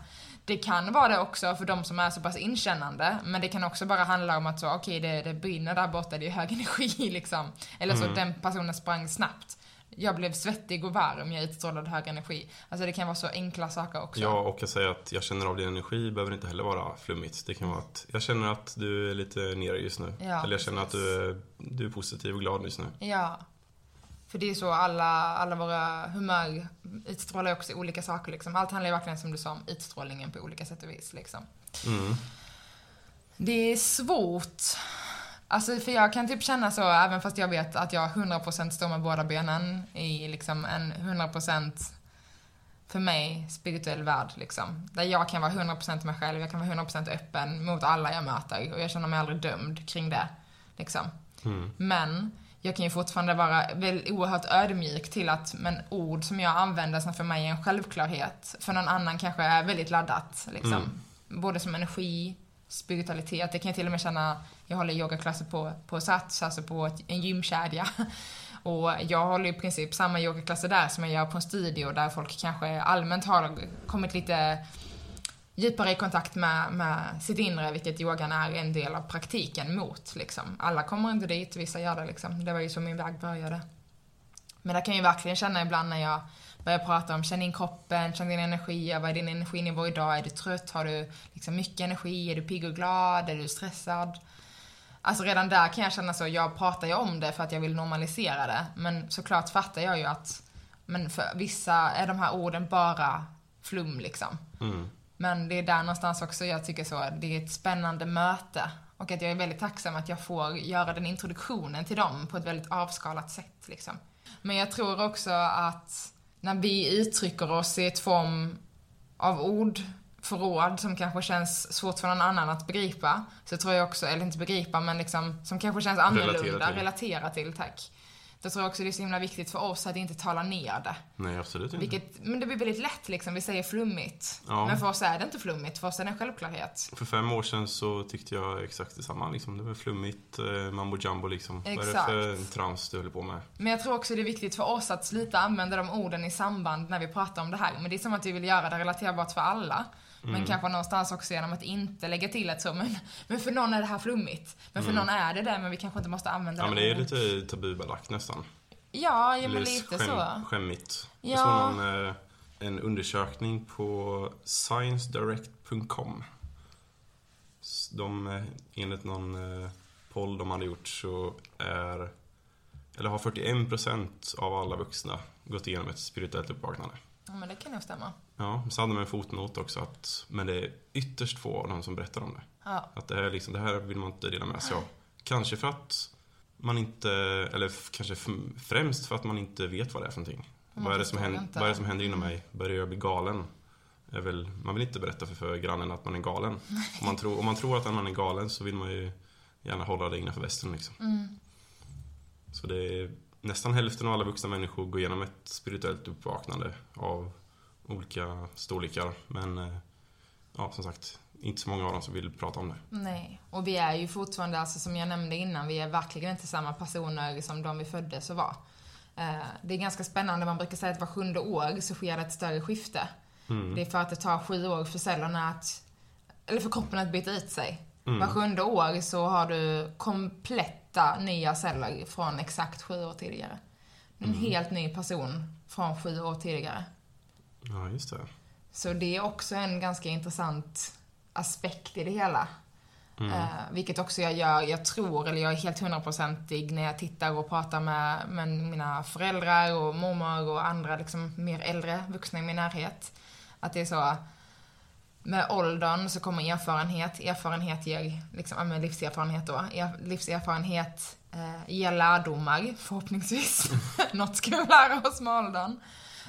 Det kan vara det också för de som är så pass inkännande, men det kan också bara handla om att så, okej, det, det brinner där borta, det är hög energi liksom. Eller så, Mm. den personen sprang snabbt. Jag blev svettig och varm, jag utstrålade hög energi. Alltså det kan vara så enkla saker också. Ja, och att säga att jag känner av din energi behöver inte heller vara flummigt. Det kan vara att jag känner att du är lite nere just nu. Ja, Eller jag känner att precis. du är, du är positiv och glad just nu. Ja. För det är så alla, alla våra humör utstrålar ju också olika saker liksom. Allt handlar ju verkligen som du sa om utstrålningen på olika sätt och vis liksom. Mm. Det är svårt. Alltså för jag kan typ känna så, även fast jag vet att jag 100% står med båda benen i liksom en 100% för mig spirituell värld liksom. Där jag kan vara 100% mig själv, jag kan vara 100% öppen mot alla jag möter och jag känner mig aldrig dömd kring det. Liksom. Mm. Men jag kan ju fortfarande vara väl oerhört ödmjuk till att men ord som jag använder som för mig är en självklarhet, för någon annan kanske är väldigt laddat. Liksom. Mm. Både som energi, spiritualitet. Det kan jag till och med känna, jag håller yogaklasser på, på Sats, alltså på ett, en gymkedja. Och jag håller i princip samma yogaklasser där som jag gör på en studio där folk kanske allmänt har kommit lite djupare i kontakt med, med sitt inre, vilket yogan är en del av praktiken mot. Liksom. Alla kommer inte dit, vissa gör det. Liksom. Det var ju så min väg började. Men det kan ju verkligen känna ibland när jag börjar prata om känn in kroppen, känn din energi, vad är din energinivå idag? Är du trött? Har du liksom mycket energi? Är du pigg och glad? Är du stressad? Alltså redan där kan jag känna så, jag pratar ju om det för att jag vill normalisera det. Men såklart fattar jag ju att, men för vissa är de här orden bara flum liksom. Mm. Men det är där någonstans också jag tycker så, det är ett spännande möte. Och att jag är väldigt tacksam att jag får göra den introduktionen till dem på ett väldigt avskalat sätt liksom. Men jag tror också att när vi uttrycker oss i ett form av ordförråd som kanske känns svårt för någon annan att begripa, så tror jag också, eller inte begripa, men liksom som kanske känns annorlunda, Relatera relatera till. till, tack. Då tror jag också det är så himla viktigt för oss att inte tala ner det. Nej, absolut inte. Vilket, men det blir väldigt lätt liksom, vi säger flummigt. Ja. Men för oss är det inte flummigt, för oss är det en självklarhet. För fem år sedan så tyckte jag exakt detsamma. Liksom. Det var flummigt, eh, mambo jumbo liksom. Vad är det Exakt. för trams du håller på med? Men jag tror också det är viktigt för oss att sluta använda de orden i samband när vi pratar om det här. Men det är som att vi vill göra det relaterbart för alla. Mm. Men kanske någonstans också genom att inte lägga till ett så, men, men för någon är det här flummigt. Men för Mm. någon är det det, men vi kanske inte måste använda Ja, men det är ordet. lite tabubelagt nästan. Ja, ja men lite skäm, så. Skämmigt. Ja. Jag såg någon, eh, en undersökning på sciencedirect.com. De, eh, enligt någon eh, poll de hade gjort så är, eller har 41% av alla vuxna gått igenom ett spirituellt uppvaknande. Ja, men det kan nog stämma. Ja, så hade de en fotnot också att, men det är ytterst få av dem som berättar om det. Ja. Att det här, liksom, det här vill man inte dela med sig av. Kanske för att man inte, eller kanske främst för att man inte vet vad det är för någonting. Man Vad är, det som händer, inte. vad är det som händer inom mig? Börjar jag bli galen? väl, man vill inte berätta för, för grannen att man är galen. Om man, tror, om man tror att man är galen så vill man ju gärna hålla det innanför västen liksom. Mm. Så det är nästan hälften av alla vuxna människor går igenom ett spirituellt uppvaknande av olika storlekar. Men eh, ja, som sagt, inte så många av dem som vill prata om det. Nej, och vi är ju fortfarande, alltså som jag nämnde innan, vi är verkligen inte samma personer som de vi föddes och var. Eh, Det är ganska spännande, man brukar säga att var sjunde år så sker det ett större skifte. Mm. Det är för att det tar sju år för cellerna att, eller för kroppen att byta ut sig. Mm. Var sjunde år så har du kompletta nya celler från exakt sju år tidigare. En Mm. helt ny person från sju år tidigare. Ja, just det. Så det är också en ganska intressant aspekt i det hela. Mm. Eh, vilket också jag gör, jag tror, eller jag är helt hundraprocentig när jag tittar och pratar med, med mina föräldrar och mormor och andra liksom mer äldre vuxna i min närhet. Att det är så, med åldern så kommer erfarenhet, erfarenhet ger, liksom, livserfarenhet då, er, livserfarenhet eh, ger lärdomar förhoppningsvis. Något ska vi lära oss med åldern.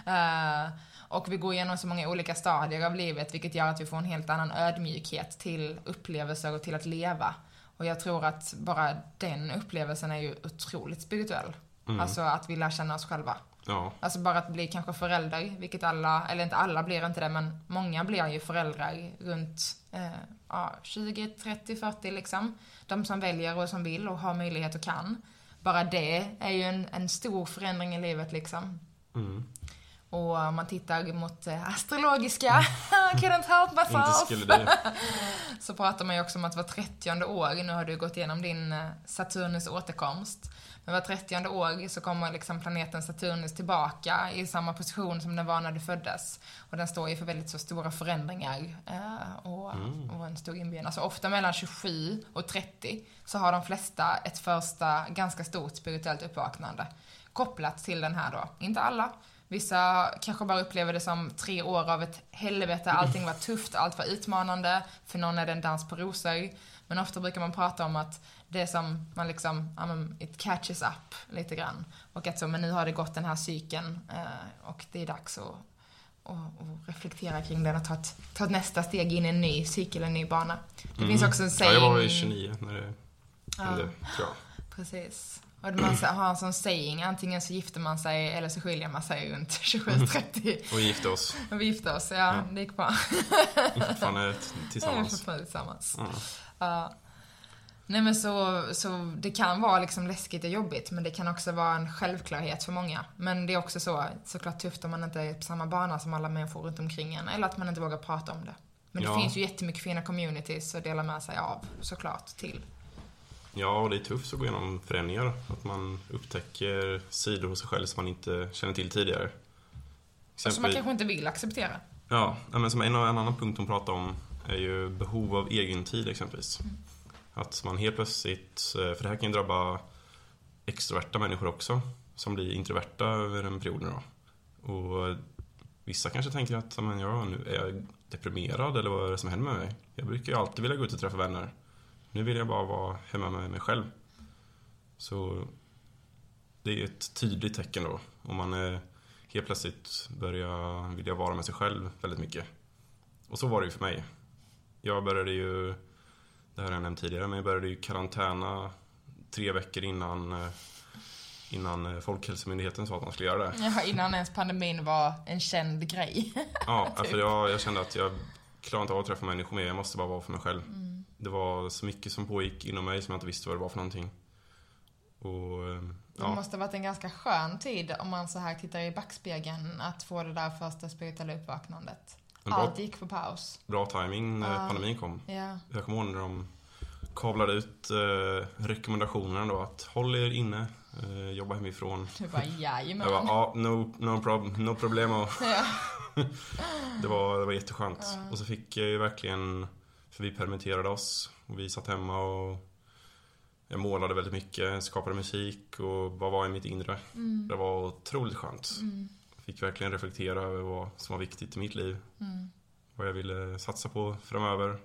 Eh, och vi går igenom så många olika stadier av livet vilket gör att vi får en helt annan ödmjukhet till upplevelser och till att leva. Och jag tror att bara den upplevelsen är ju otroligt spirituell. Mm. Alltså att vi lär känna oss själva. Ja, Alltså bara att bli kanske förälder, vilket alla, eller inte alla blir inte det, men många blir ju föräldrar runt eh, ja, 20, 30, 40 liksom. De som väljer och som vill och har möjlighet och kan. Bara det är ju en, en stor förändring i livet liksom. mm. Och man tittar mot det astrologiska, couldn't help myself, så pratar man ju också om att var 30 år, nu har du gått igenom din eh, Saturnus återkomst, men var 30 år så kommer liksom planeten Saturnus tillbaka i samma position som den var när du föddes. Och den står ju för väldigt så stora förändringar eh, och, och en stor inbjudan. Alltså ofta mellan 27 och 30 så har de flesta ett första ganska stort spirituellt uppvaknande kopplat till den här då. Inte alla. Vissa kanske bara upplever det som tre år av ett helvete, allting var tufft, allt var utmanande. För någon är det en dans på rosor. Men ofta brukar man prata om att det som man liksom, ja it catches up lite grann. Och att så, men nu har det gått den här cykeln eh, och det är dags att och, och reflektera kring den och ta ett, ta ett nästa steg in i en ny cykel, en ny bana. Det finns också en Mm. Ja, saying... jag var ju 29 när det hände, tror jag. Precis. Och man har en sån saying, antingen så gifter man sig eller så skiljer man sig runt 27-30. Och gifte oss. Och vi gifte oss, ja, Ja. det gick bra. Fortfarande tillsammans. fortfarande tillsammans. Ja. Ja. Nej men så, så det kan vara liksom läskigt och jobbigt men det kan också vara en självklarhet för många. Men det är också så, såklart tufft om man inte är på samma bana som alla människor runt omkring en eller att man inte vågar prata om det. Men det Ja. finns ju jättemycket fina communities att dela med sig av såklart till. Ja, och det är tufft att gå igenom förändringar. Att man upptäcker sidor hos sig själv som man inte känner till tidigare. Som man Exempel, kanske inte vill acceptera. ja, men som en, en annan punkt hon pratar om är ju behov av egen tid exempelvis. Att man helt plötsligt, eh, för det här kan ju drabba extroverta människor också, som blir introverta över en period nu då. Och vissa kanske tänker att, men ja, nu är jag deprimerad eller vad är det som händer med mig? Jag brukar ju alltid vilja gå ut och träffa vänner. Nu vill jag bara vara hemma med mig själv. Så det är ett tydligt tecken då. Om man eh, helt plötsligt börjar vilja vara med sig själv väldigt mycket. Och så var det ju för mig. Jag började ju, det här har jag nämnt tidigare, men jag började ju karantäna tre veckor innan, eh, innan eh, Folkhälsomyndigheten sa att man skulle göra det. Ja, innan ens pandemin var en känd grej. Ja, för jag, jag kände att jag klarar inte av att träffa människor mer, jag måste bara vara för mig själv. Det var så mycket som pågick inom mig som jag inte visste vad det var för någonting. Och, eh, Det ja, måste ha varit en ganska skön tid om man så här tittar i backspegeln att få det där första spirituella uppvaknandet. Bra- Allt gick på paus. bra timing när Ja. pandemin kom. Ja. Jag kommer ihåg när de kavlade ut eh, rekommendationerna då att håll er inne, eh, jobba hemifrån. Du bara jajamän. Jag bara, ja, no, no, problem, no problemo. Det var, det var jätteskönt. Och så fick jag ju verkligen, för vi permitterade oss och vi satt hemma och jag målade väldigt mycket, skapade musik och bara var i mitt inre. Mm. Det var otroligt skönt. Fick verkligen reflektera över vad som var viktigt i mitt liv. Mm. Vad jag ville satsa på framöver.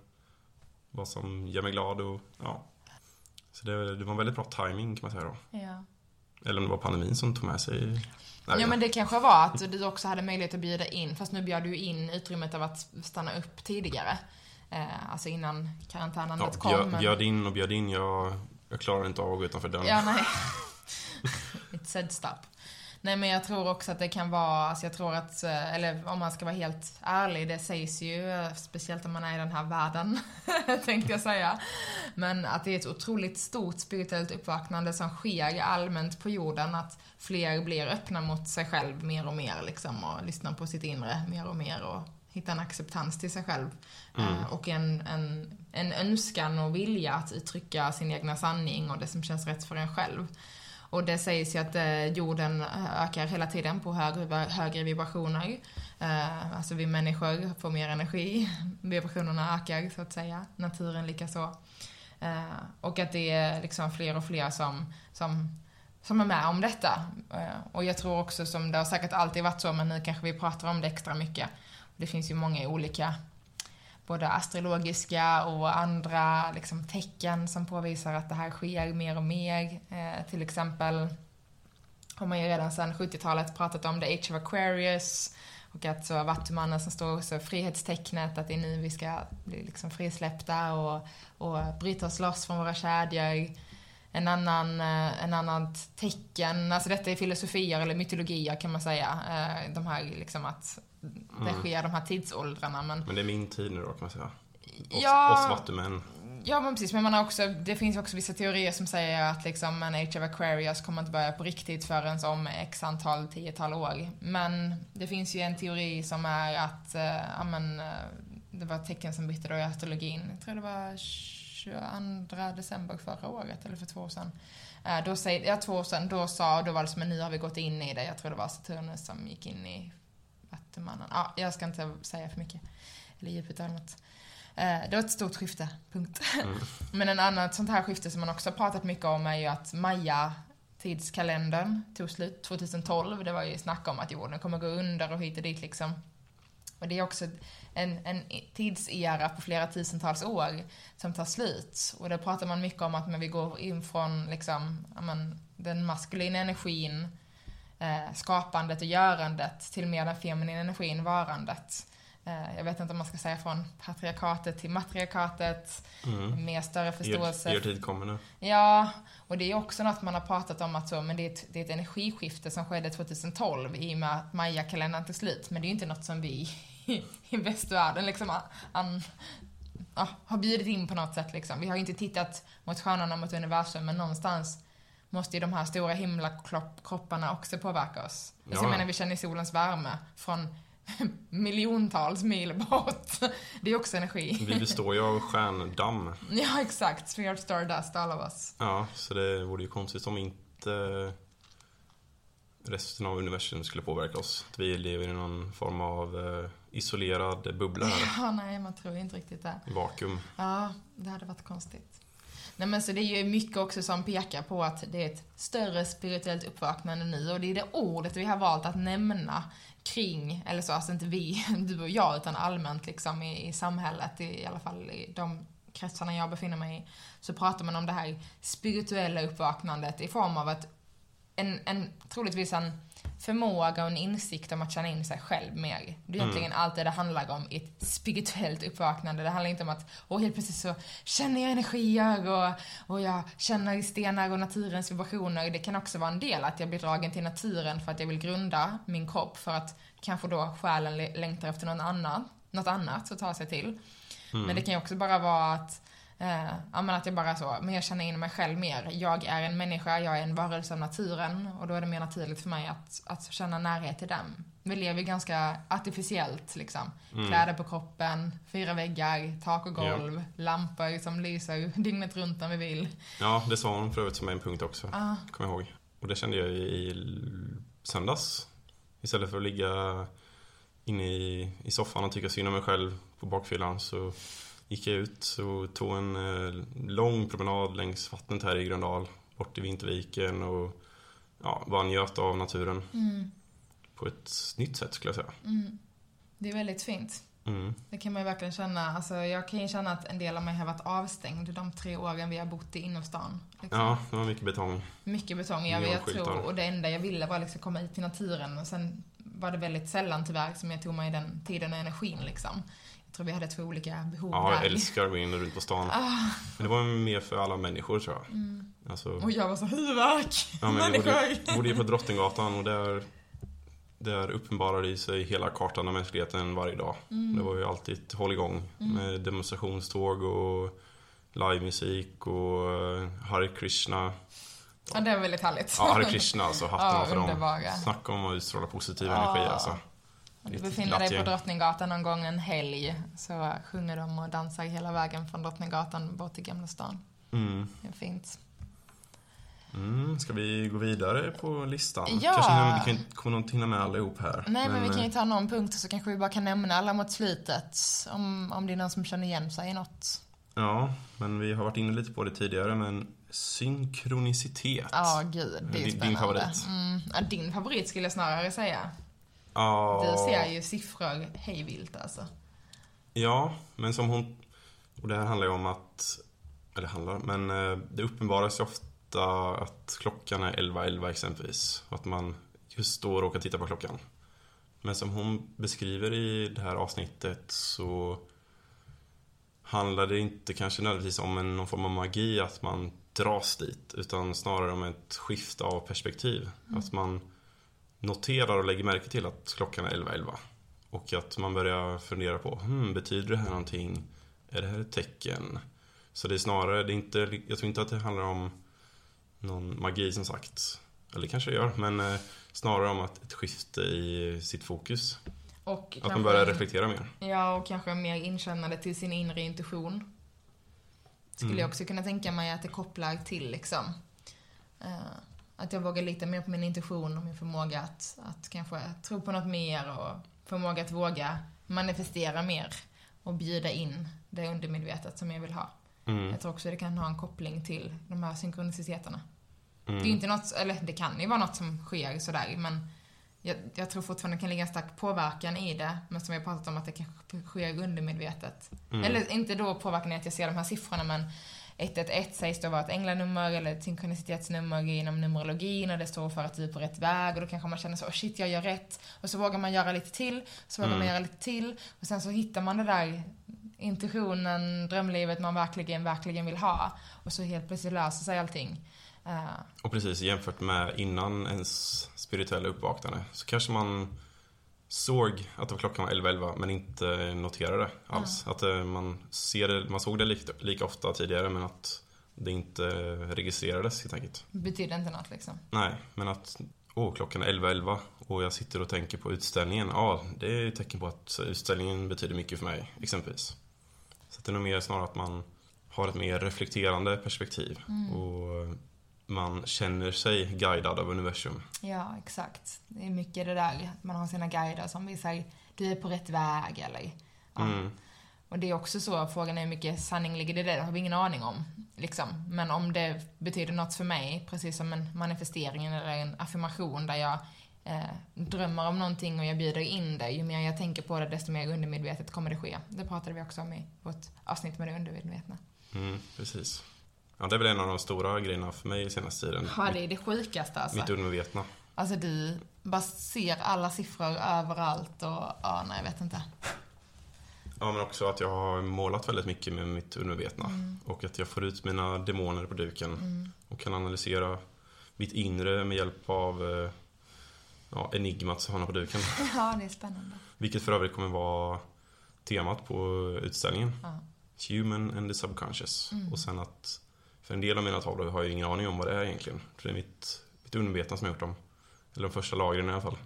Vad som gör mig glad och ja. Så det, det var en väldigt bra timing kan man säga då. ja. Eller om det var pandemin som tog med sig... Ja men det kanske var att du också hade möjlighet att bjuda in, fast nu bjöd du in utrymmet av att stanna upp tidigare. Eh, alltså innan karantänandet ja, kom. bjöd, bjöd in och bjöd in. Jag, jag klarar inte av att gå utanför dörren. Ja, nej. It said stop. Nej, men jag tror också att det kan vara, alltså jag tror att, eh, eller om man ska vara helt ärlig, det sägs ju, eh, speciellt om man är i den här världen, tänkte jag säga. Men att det är ett otroligt stort spirituellt uppvaknande som sker allmänt på jorden, att fler blir öppna mot sig själv mer och mer liksom och lyssnar på sitt inre mer och mer och hittar en acceptans till sig själv. Eh, Och en, en, en önskan och vilja att uttrycka sin egna sanning och det som känns rätt för en själv. Och det sägs ju att eh, jorden ökar hela tiden på högre, högre vibrationer. Eh, alltså vi människor får mer energi, vibrationerna ökar så att säga, naturen likaså. Eh, och att det är liksom fler och fler som, som, som är med om detta. Eh, och jag tror också som det har säkert alltid varit så, men nu kanske vi pratar om det extra mycket. Det finns ju många olika både astrologiska och andra liksom, tecken som påvisar att det här sker mer och mer. Eh, till exempel har man ju redan sedan 70-talet pratat om the age of Aquarius och att så Vattumannen som står också frihetstecknet, att det är nu vi ska bli liksom frisläppta och, och bryta oss loss från våra kedjor. En annan, eh, en annat tecken, alltså detta är filosofier eller mytologier kan man säga. Eh, de här liksom att det sker de här tidsåldrarna men Men det är min tid nu då kan man säga. Oss, Ja. oss vattumän. Ja men precis, men man har också, det finns också vissa teorier som säger att liksom en Age of Aquarius kommer inte börja på riktigt förrän om x antal, tiotal år. Men det finns ju en teori som är att, eh, ja men, eh, det var tecken som bytte då i astrologin, jag tror det var 22 december förra året, eller för två år sedan. Eh, då säger, ja två år sedan, då sa, då var det som, men nu har vi gått in i det, jag tror det var Saturnus som gick in i Vattumannen. Ja, jag ska inte säga för mycket, eller Jupiter eller något. Eh, Det var ett stort skifte, punkt. Men en annat sånt här skifte som man också pratat mycket om är ju att Maya tidskalendern tog slut 2012. Det var ju snack om att jorden kommer gå under och hit och dit liksom. Och det är också en, en tidsera på flera tusentals år som tar slut. Och det pratar man mycket om att när vi går in från liksom, men, den maskulina energin, eh, skapandet och görandet till mer den feminina energin, varandet. Eh, jag vet inte om man ska säga från patriarkatet till matriarkatet, Mm. med större förståelse. Er, tid kommer nu. Ja, och det är också något man har pratat om att så, men det är, ett, det är ett energiskifte som skedde 2012 i och med att Maya-kalendern tog slut. Men det är ju inte något som vi i västvärlden liksom an, an, ja, har bjudit in på något sätt liksom. Vi har ju inte tittat mot stjärnorna, mot universum, men någonstans måste ju de här stora himlakropparna också påverka oss. Alltså, Ja. Jag menar, vi känner solens värme från miljontals mil bort. Det är också energi. Vi består ju av stjärndamm. Ja, exakt. We are stardust, all of us. Ja, så det vore ju konstigt om inte resten av universum skulle påverka oss. Att vi lever i någon form av eh, isolerad bubbla här. Ja, nej, man tror inte riktigt det. Vakuum. Ja, det hade varit konstigt. Nej men så det är ju mycket också som pekar på att det är ett större spirituellt uppvaknande nu. Och det är det ordet vi har valt att nämna kring, eller så, alltså inte vi, du och jag, utan allmänt liksom i, i samhället, i, i alla fall i de kretsarna jag befinner mig i, så pratar man om det här spirituella uppvaknandet i form av att en, en troligtvis en förmåga och en insikt om att känna in sig själv mer. Det är egentligen allt det det handlar om i ett spirituellt uppvaknande. Det handlar inte om att, åh helt plötsligt så känner jag energier och, och jag känner stenar och naturens vibrationer. Det kan också vara en del att jag blir dragen till naturen för att jag vill grunda min kropp för att kanske då själen le- längtar efter något annat, något annat att ta sig till. Men det kan ju också bara vara att Eh, ja, men att jag bara så, men jag känner in mig själv mer. Jag är en människa, jag är en varelse av naturen och då är det mer naturligt för mig att, att känna närhet till dem. Vi lever ju ganska artificiellt liksom. Kläder på kroppen, fyra väggar, tak och golv, lampor som lyser dygnet runt om vi vill. Ja, det sa hon för övrigt som en punkt också. Ah. Kommer jag ihåg. Och det kände jag i, söndags. Istället för att ligga inne i, i soffan och tycka synd om mig själv på bakfyllan så gick jag ut och tog en eh, lång promenad längs vattnet här i Gröndal. Bort till Vinterviken och ja, bara njöt av naturen. På ett nytt sätt skulle jag säga. Det är väldigt fint. Mm. Det kan man ju verkligen känna. Alltså, jag kan ju känna att en del av mig har varit avstängd de tre åren vi har bott i innerstan. Liksom. Ja, det var mycket betong. Mycket betong. Jag, jag tror, och det enda jag ville var liksom komma ut till naturen. Och sen var det väldigt sällan tyvärr som jag tog mig den tiden och energin liksom. Jag tror vi hade två olika behov Ja, jag där. älskar att gå in runt på stan. Ah, Men det var mer för alla människor tror jag. mm. Alltså, Och jag var så huvudvärk. ja, men jag bodde, Människor. bodde ju på Drottninggatan och där, där uppenbarade sig hela kartan av mänskligheten varje dag. Mm. Det var ju alltid ett hålligång med demonstrationståg och livemusik och eh, Hare Krishna. Ja, det var väldigt härligt. Ja, Hare Krishna alltså, hatten Ja, av för dem. Snacka om att utstråla positiv Ja. energi alltså. Om du befinner dig på. Drottninggatan någon gång en helg så sjunger de och dansar hela vägen från Drottninggatan bort till Gamla stan. Mm. Det är fint. Mm, ska vi gå vidare på listan? Ja. Kanske vi kan kommer nog inte hinna med allihop här. Nej, men, vi kan ju eh, ta någon punkt så kanske vi bara kan nämna alla mot slutet. Om, om det är någon som känner igen sig i något. Ja, men vi har varit inne lite på det tidigare, men synkronicitet. Ja, gud. Det är Din- spännande. din favorit? Mm, ja, din favorit skulle jag snarare säga. Ja, Du ser ju siffror hejvilt alltså. ja, men som hon... Och det här handlar ju om att... Eller handlar, men eh, det uppenbaras ju ofta att klockan är 11.11 exempelvis. Och att man just då råkar titta på klockan. Men som hon beskriver i det här avsnittet så handlar det inte kanske nödvändigtvis om en, någon form av magi att man dras dit. Utan snarare om ett skifte av perspektiv. Att man noterar och lägger märke till att klockan är 11.11. Och att man börjar fundera på, hmm, betyder det här någonting? Är det här ett tecken? Så det är snarare, det är inte, jag tror inte att det handlar om någon magi som sagt. Eller kanske det gör, men eh, snarare om att ett skifte i sitt fokus. Och Att kanske- man börjar reflektera mer. Ja, och kanske mer inkännande till sin inre intuition. Skulle Mm. jag också kunna tänka mig att det kopplar till liksom. eh, att jag vågar lita mer på min intuition och min förmåga att, att kanske tro på något mer och förmåga att våga manifestera mer och bjuda in det undermedvetet som jag vill ha. Mm. Jag tror också det kan ha en koppling till de här synkroniciteterna. Mm. Det är ju inte något, eller det kan ju vara något som sker sådär, men jag, jag tror fortfarande det kan ligga en stark påverkan i det, men som vi har pratat om att det kanske sker undermedvetet. Mm. Eller inte då påverkan i att jag ser de här siffrorna, men 111 sägs då vara ett änglanummer eller ett synkronicitetsnummer inom numerologin och det står för att du är på rätt väg och då kanske man känner så, oh shit jag gör rätt. Och så vågar man göra lite till, så vågar Mm. man göra lite till och sen så hittar man det där intuitionen, drömlivet man verkligen, verkligen vill ha. Och så helt plötsligt löser sig allting. Eh, Och precis jämfört med innan ens spirituella uppvaknande så kanske man såg att det var klockan var 11.11 men inte noterade alls. Att eh, man, ser det, man såg det lika, lika ofta tidigare men att det inte registrerades helt enkelt. betyder inte något liksom. Nej, men att åh, klockan är 11.11 och jag sitter och tänker på utställningen. Ja, det är ju ett tecken på att utställningen betyder mycket för mig, exempelvis. Så det är nog mer snarare att man har ett mer reflekterande perspektiv och man känner sig guidad av universum. Ja, exakt. Det är mycket det där, att man har sina guider som visar du är på rätt väg eller ja. Mm. Och det är också så, frågan är hur mycket sanning ligger det i det? Det har vi ingen aning om. Liksom. Men om det betyder något för mig, precis som en manifestering eller en affirmation där jag eh, drömmer om någonting och jag bjuder in det. Ju mer jag tänker på det, desto mer undermedvetet kommer det ske. Det pratade vi också om i vårt avsnitt med det undermedvetna. Mm, precis. Ja, det är väl en av de stora grejerna för mig senaste tiden. Ja, det är det sjukaste alltså. Mitt undermedvetna. Alltså du bara ser alla siffror överallt och ja, nej jag vet inte. Ja, men också att jag har målat väldigt mycket med mitt undermedvetna. Och att jag får ut mina demoner på duken. Och kan analysera mitt inre med hjälp av eh, ja, enigmat som han har på duken. Ja, det är spännande. Vilket för övrigt kommer vara temat på utställningen. Ja. Human and the subconscious. Och sen att för en del av mina tavlor har jag ingen aning om vad det är egentligen. För det är mitt, mitt undermedvetna som har gjort dem. Eller de första lagren i alla fall.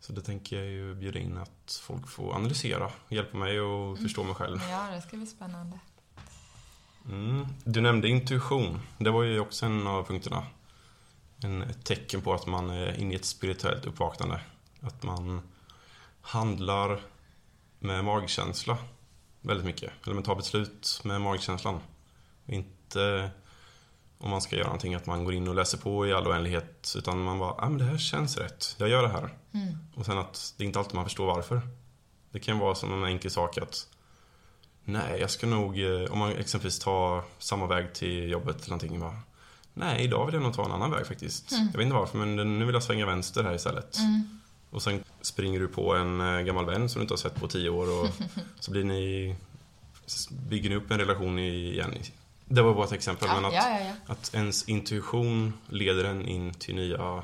Så det tänker jag ju bjuda in att folk får analysera. Hjälpa mig att förstå mig själv. Ja, det ska bli spännande. Mm. Du nämnde intuition. Det var ju också en av punkterna. En, ett tecken på att man är inne i ett spirituellt uppvaknande. Att man handlar med magkänsla väldigt mycket. Eller man tar beslut med magkänslan. Och inte om man ska göra någonting att man går in och läser på i all oändlighet. Utan man bara, ah, men det här känns rätt. Jag gör det här. Mm. Och sen att det är inte alltid man förstår varför. Det kan vara som en enkel sak att Nej, jag ska nog, eh, om man exempelvis tar samma väg till jobbet eller någonting. Bara, Nej, idag vill jag nog ta en annan väg faktiskt. Mm. Jag vet inte varför, men nu vill jag svänga vänster här istället. Mm. Och sen springer du på en eh, gammal vän som du inte har sett på tio år och så blir ni, bygger ni upp en relation igen. Det var bara ett exempel, Ja, men att, ja, ja, att ens intuition leder en in till nya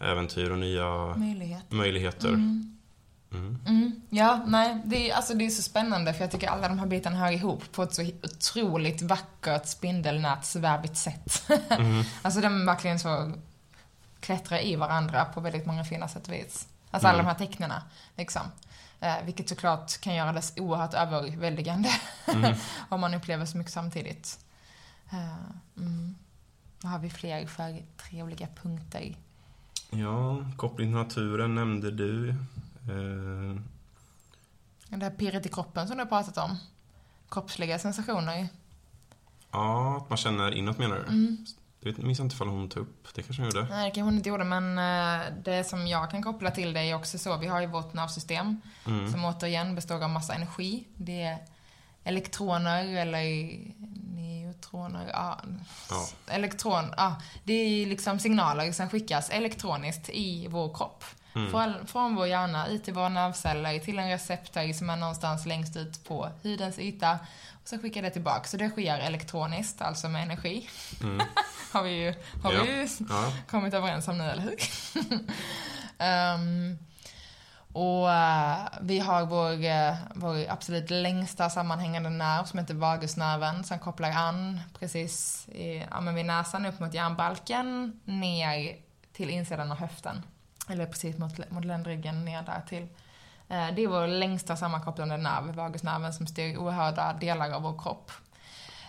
äventyr och nya Möjlighet. möjligheter. Mm. Mm. Mm. Ja, nej, det är, alltså, det är så spännande för jag tycker alla de här bitarna hör ihop på ett så otroligt vackert spindelnätsvävigt sätt. Mm. alltså de verkligen så klättrar i varandra på väldigt många fina sätt och vis. Alltså alla Mm. de här tecknena, liksom. Eh, vilket såklart kan göra det oerhört överväldigande Mm. om man upplever så mycket samtidigt. Eh, mm. Vad har vi fler för trevliga punkter? Ja, koppling till naturen nämnde du. Eh, Det här pirret i kroppen som du har pratat om. Kroppsliga sensationer. ja, att man känner inåt menar du? Mm. Jag minns inte ifall hon tog upp det kanske hon gjorde. Nej, det kanske hon inte gjorde, men eh, det som jag kan koppla till det är också så. Vi har ju vårt nervsystem Mm. som återigen består av massa energi. Det är elektroner eller neutroner, ja. Ja. Elektron, ja. Det är liksom signaler som skickas elektroniskt i vår kropp. Mm. Från, från vår hjärna ut till våra nervceller till en receptor som är någonstans längst ut på hudens yta. Och så skickar det tillbaka. Så det sker elektroniskt, alltså med energi. Mm. har vi ju, har Ja. vi Ja. kommit överens om nu, eller hur? Ehm, och eh, vi har vår, eh, vår absolut längsta sammanhängande nerv som heter vagusnerven som kopplar an precis i, ja, men vid näsan upp mot hjärnbalken ner till insidan av höften. Eller precis mot, mot ländryggen ner där till. Eh, det är vår längsta sammankopplande nerv, vagusnerven, som styr oerhörda delar av vår kropp.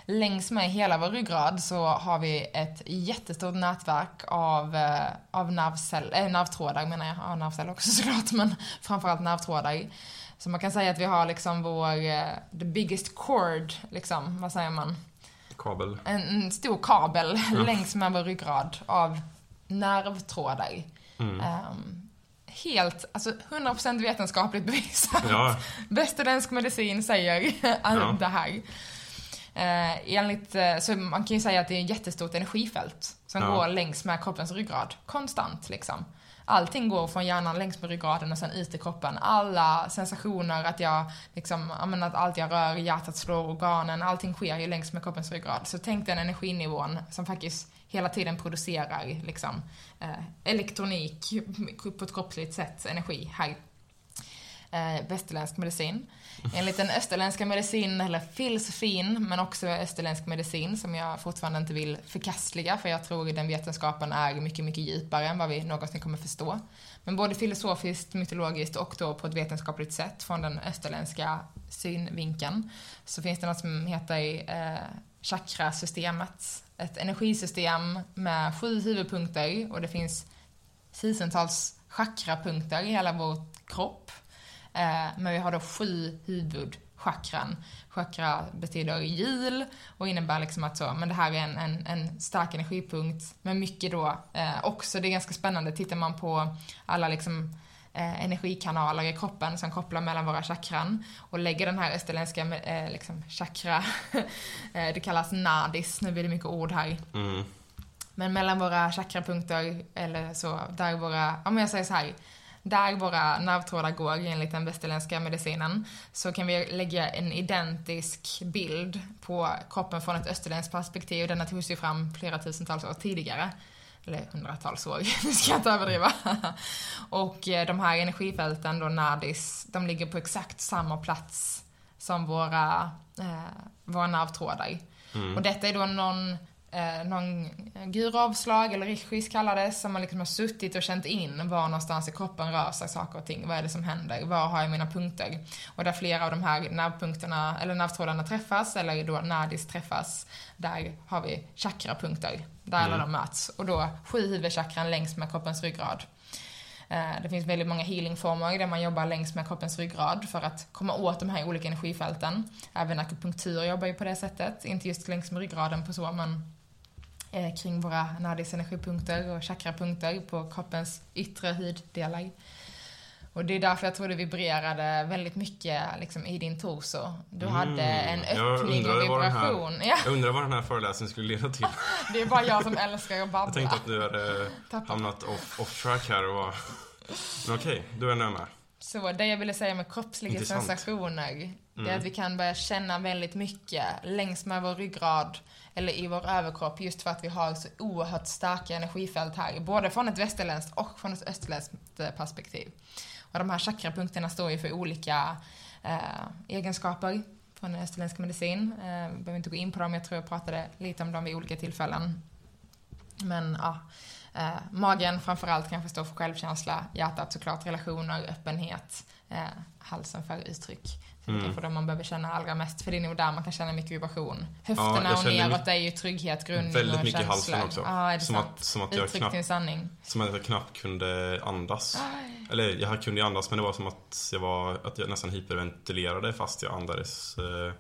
Längs med hela vår ryggrad så har vi ett jättestort nätverk av, eh, av nervcell, äh, nervtrådar menar jag. Ja, nervceller också såklart, men framförallt nervtrådar. Så man kan säga att vi har liksom vår, the biggest cord, liksom, vad säger man? Kabel. En, en stor kabel längs med vår ryggrad av nervtrådar. Mm. Ehm, helt, alltså 100% vetenskapligt bevisat. Ja, Västerländsk medicin säger Ja. det här. Eh, enligt, eh, så man kan ju säga att det är ett jättestort energifält som Ja. går längs med kroppens ryggrad. Konstant liksom. Allting går från hjärnan längs med ryggraden och sen ut i kroppen. Alla sensationer, att jag liksom, jag menar, att allt jag rör, hjärtat slår, organen, allting sker ju längs med kroppens ryggrad. Så tänk den energinivån som faktiskt hela tiden producerar liksom, eh, elektronik på ett kroppsligt sätt, energi här eh, västerländsk medicin. Enligt den österländska medicin, eller filosofin, men också österländsk medicin som jag fortfarande inte vill förkastliga för jag tror den vetenskapen är mycket, mycket djupare än vad vi någonsin kommer förstå. Men både filosofiskt, mytologiskt och då på ett vetenskapligt sätt från den österländska synvinkeln så finns det något som heter eh, chakrasystemet. Ett energisystem med sju huvudpunkter och det finns tusentals chakrapunkter i hela vår kropp. Eh, men vi har då sju huvudchakran. Chakra betyder hjul och innebär liksom att så, men det här är en, en, en stark energipunkt. Men mycket då eh, också, det är ganska spännande, tittar man på alla liksom eh, energikanaler i kroppen som kopplar mellan våra chakran och lägger den här österländska eh, liksom chakra, eh, det kallas nadis, nu blir det mycket ord här. mm. Men mellan våra chakrapunkter, eller så, där våra, om jag säger så här, där våra nervtrådar går enligt den västerländska medicinen, så kan vi lägga en identisk bild på kroppen från ett österländskt perspektiv. Denna togs ju fram flera tusentals år tidigare. Eller hundratals år, nu ska jag inte överdriva. Och eh, de här energifälten då, NADIS, de ligger på exakt samma plats som våra, eh, våra nervtrådar. Mm. Och detta är då någon, eh, någon guravslag, eller rishis kallades, som man liksom har suttit och känt in var någonstans i kroppen rör sig saker och ting. Vad är det som händer? Var har jag mina punkter? Och där flera av de här nervpunkterna, eller nervtrådarna träffas, eller då nadis träffas, där har vi chakrapunkter. Där alla Mm. de möts. Och då sju huvudchakran längs med kroppens ryggrad. Eh, Det finns väldigt många healingformer där man jobbar längs med kroppens ryggrad för att komma åt de här olika energifälten. Även akupunktur jobbar ju på det sättet. Inte just längs med ryggraden på så, men eh, kring våra nadis energipunkter och chakrapunkter på kroppens yttre huddelar. Och det är därför jag tror det vibrerade väldigt mycket liksom, i din torso. Du Mm, hade en jag öppning och här- vibration. Ja, Jag undrar vad den här föreläsningen skulle leda till. det är bara jag som älskar att Jag babbla. tänkte att du hade Tappat. hamnat off, off track här och var... Men okej, då är jag med. Så det jag ville säga med kroppsliga Intressant. sensationer, det är Mm. att vi kan börja känna väldigt mycket längs med vår ryggrad eller i vår överkropp just för att vi har så oerhört starka energifält här, både från ett västerländskt och från ett österländskt perspektiv. Och de här chakrapunkterna står ju för olika eh, egenskaper från den österländska medicin. Eh, jag behöver inte gå in på dem, jag tror jag pratade lite om dem vid olika tillfällen. Men ja, eh, magen framförallt kanske står för självkänsla, hjärtat såklart relationer, öppenhet, eh, halsen för uttryck. Så det är Mm. kanske man behöver känna allra mest, för det är nog där man kan känna mycket vibration. Höfterna jag och neråt är ju trygghet, grundning Väldigt och mycket känslor. halsen också. Ja, är Som sant? att, som att jag Uttryck knappt sanning. Som att jag knappt kunde andas. Eller jag kunde ju andas men det var som att jag, var, att jag nästan hyperventilerade fast jag andades eh,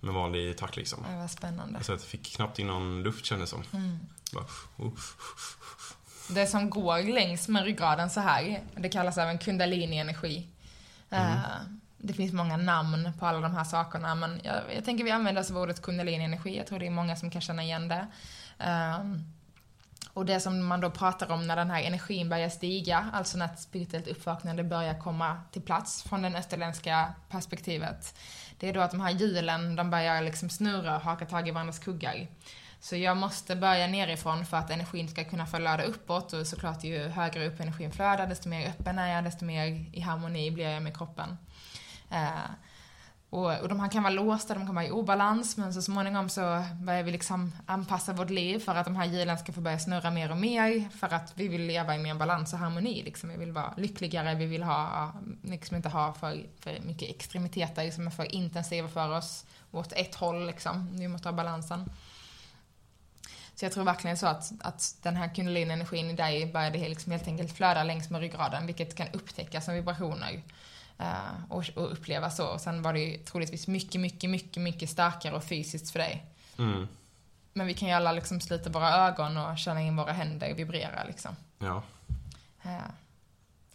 med vanlig takt liksom. Det var spännande. Alltså jag fick knappt in någon luft kändes som. Mm. Bara, oh. Det som går längs med ryggraden så här, det kallas även kundalini-energi. Eh, det finns många namn på alla de här sakerna, men jag, jag tänker vi använder oss av ordet kundalini-energi. Jag tror det är många som kan känna igen det. Ehm, och det som man då pratar om när den här energin börjar stiga, alltså när ett spirituellt uppvaknande börjar komma till plats från det österländska perspektivet, det är då att de här hjulen, de börjar liksom snurra och haka tag i varandras kuggar. Så jag måste börja nerifrån för att energin ska kunna flöda uppåt och såklart ju högre upp energin flödar, desto mer öppen är jag, desto mer i harmoni blir jag med kroppen. Eh, och, och de här kan vara låsta, de kan vara i obalans, men så småningom så börjar vi liksom anpassa vårt liv för att de här hjulen ska få börja snurra mer och mer, för att vi vill leva i mer balans och harmoni. Liksom. Vi vill vara lyckligare, vi vill ha, liksom inte ha för, för mycket extremiteter som är för intensiva för oss, åt ett håll liksom. Vi måste ha balansen. Så jag tror verkligen så att, att den här kundalini-energin i dig började liksom helt enkelt flöda längs med ryggraden, vilket kan upptäckas som vibrationer. eh, och, och uppleva så. Och sen var det ju troligtvis mycket, mycket, mycket, mycket starkare och fysiskt för dig. Mm. Men vi kan ju alla liksom slita våra ögon och känna in våra händer vibrera liksom. Ja, Eh,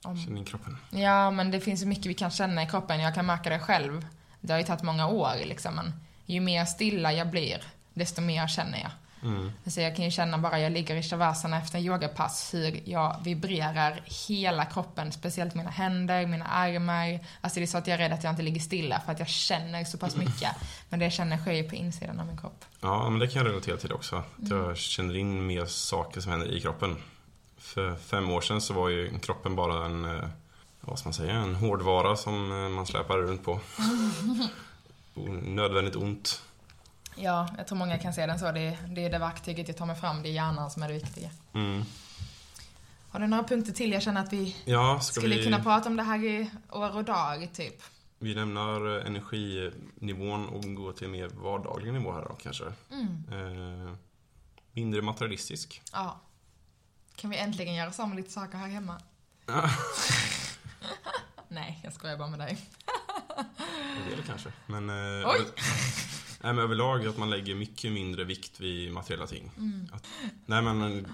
om, känn in kroppen. Ja, men det finns ju mycket vi kan känna i kroppen. Jag kan märka det själv. Det har ju tagit många år liksom. Men ju mer stilla jag blir, desto mer känner jag. Mm. Så jag kan ju känna bara jag ligger i shavasana efter en yogapass hur jag vibrerar hela kroppen, speciellt mina händer, mina armar. Alltså det är så att jag är rädd att jag inte ligger stilla för att jag känner så pass mycket. Men det jag känner sker ju på insidan av min kropp. Ja, men det kan jag relatera till också. Att jag känner in mer saker som händer i kroppen. För fem år sedan så var ju kroppen bara en, eh, vad ska man säga, en hårdvara som eh, man släpar runt på. Nödvändigt ont. Ja, jag tror många kan se den så. Det är, det är det verktyget jag tar mig fram, det är hjärnan som är det viktiga. Mm. Har du några punkter till? Jag känner att vi Ja, skulle vi, kunna prata om det här i år och dag, typ. vi lämnar eh, energinivån och går till mer vardaglig nivå här då kanske. Mm. Eh, mindre materialistisk. Ja. Kan vi äntligen göra om lite saker här hemma? Ja. Nej, jag skojar bara med dig. En del kanske. Men, eh, Oj! Nej, men överlag att man lägger mycket mindre vikt vid materiella ting. Mm. Att, nej men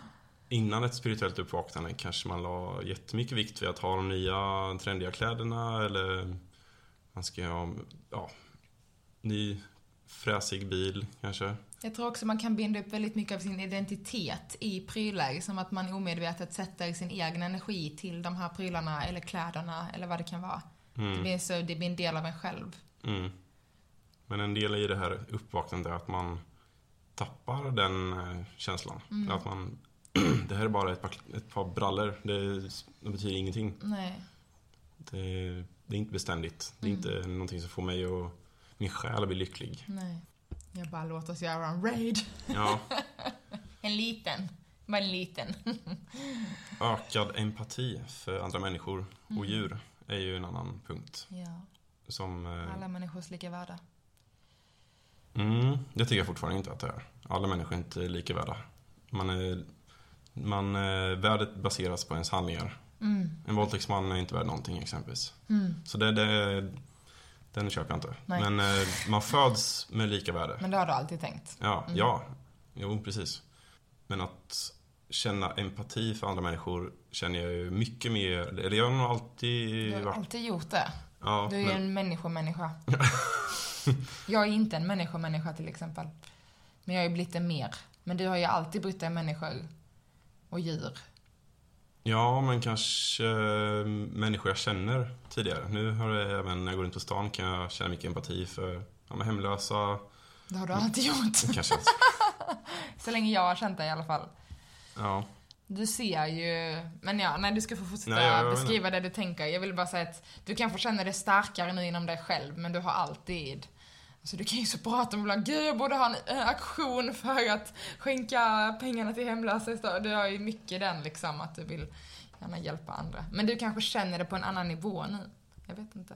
innan ett spirituellt uppvaknande kanske man la jättemycket vikt vid att ha de nya trendiga kläderna eller man ska ha ja, ny fräsig bil kanske. Jag tror också man kan binda upp väldigt mycket av sin identitet i prylar. Som att man omedvetet sätter sin egen energi till de här prylarna eller kläderna eller vad det kan vara. Det, Mm, blir så, det blir en del av en själv. mm. Men en del i det här uppvaknandet är att man tappar den eh, känslan. Mm. Att man, det här är bara ett par, ett par brallor. Det, det betyder ingenting. Nej. Det, det är inte beständigt. Det är Mm. inte någonting som får mig att, min själ att bli lycklig. Nej. Jag bara låt oss göra en raid. Ja, En liten. Bara en liten. ökad empati för andra människor och Mm. djur är ju en annan punkt. Ja. Som, eh, Alla människors lika värda. Mm, det tycker jag fortfarande inte att det är. Alla människor är inte lika värda. Man är, man, eh, värdet baseras på ens handlingar. Mm. En våldtäktsman är inte värd någonting exempelvis. Mm. Så det, det, den köper jag inte. Nej. Men eh, man föds med lika värde. Men det har du alltid tänkt. Ja, Mm. ja. Jo, precis. Men att känna empati för andra människor känner jag ju mycket mer, eller jag har nog alltid Du har alltid gjort det. Ja, Du är ju men, en människomänniska. jag är inte en människomänniska till exempel. Men jag blivit det mer. Men du har ju alltid brytt dig om människor och djur. ja, men kanske eh, människor jag känner tidigare. Nu har det även när jag går runt på stan kan jag känna mycket empati för ja, hemlösa. Det har du alltid gjort. Kanske, Så länge jag har känt dig i alla fall. ja. Du ser ju... Men ja, nej du ska få fortsätta Nej, jag- jag beskriva det du tänker. Jag vill bara säga att du kanske känner dig starkare nu inom dig själv, men du har alltid... Alltså du kan ju så prata om ibland, gud jag borde ha en eh, aktion för att skänka pengarna till hemlösa. Du har ju mycket den liksom, att du vill gärna hjälpa andra. Men du kanske känner det på en annan nivå nu. Jag vet inte.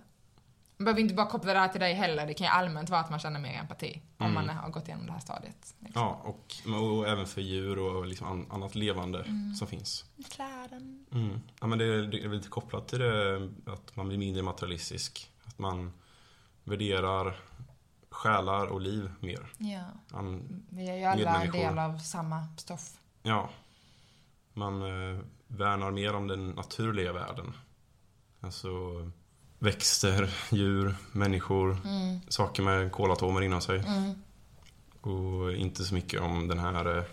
Man behöver inte bara koppla det här till dig heller. Det kan ju allmänt vara att man känner mer empati. Om Mm. man har gått igenom det här stadiet. Liksom. ja och, och även för djur och liksom an- annat levande som finns. Kläden. Mm. Ja, men det är, det är väl lite kopplat till det att man blir mindre materialistisk. Att man värderar själar och liv mer. Ja. Man, Vi är ju alla en del av samma stoff. ja, man eh, värnar mer om den naturliga världen. Alltså växter, djur, människor, Mm. saker med kolatomer inom sig. Mm. Och inte så mycket om den här eh,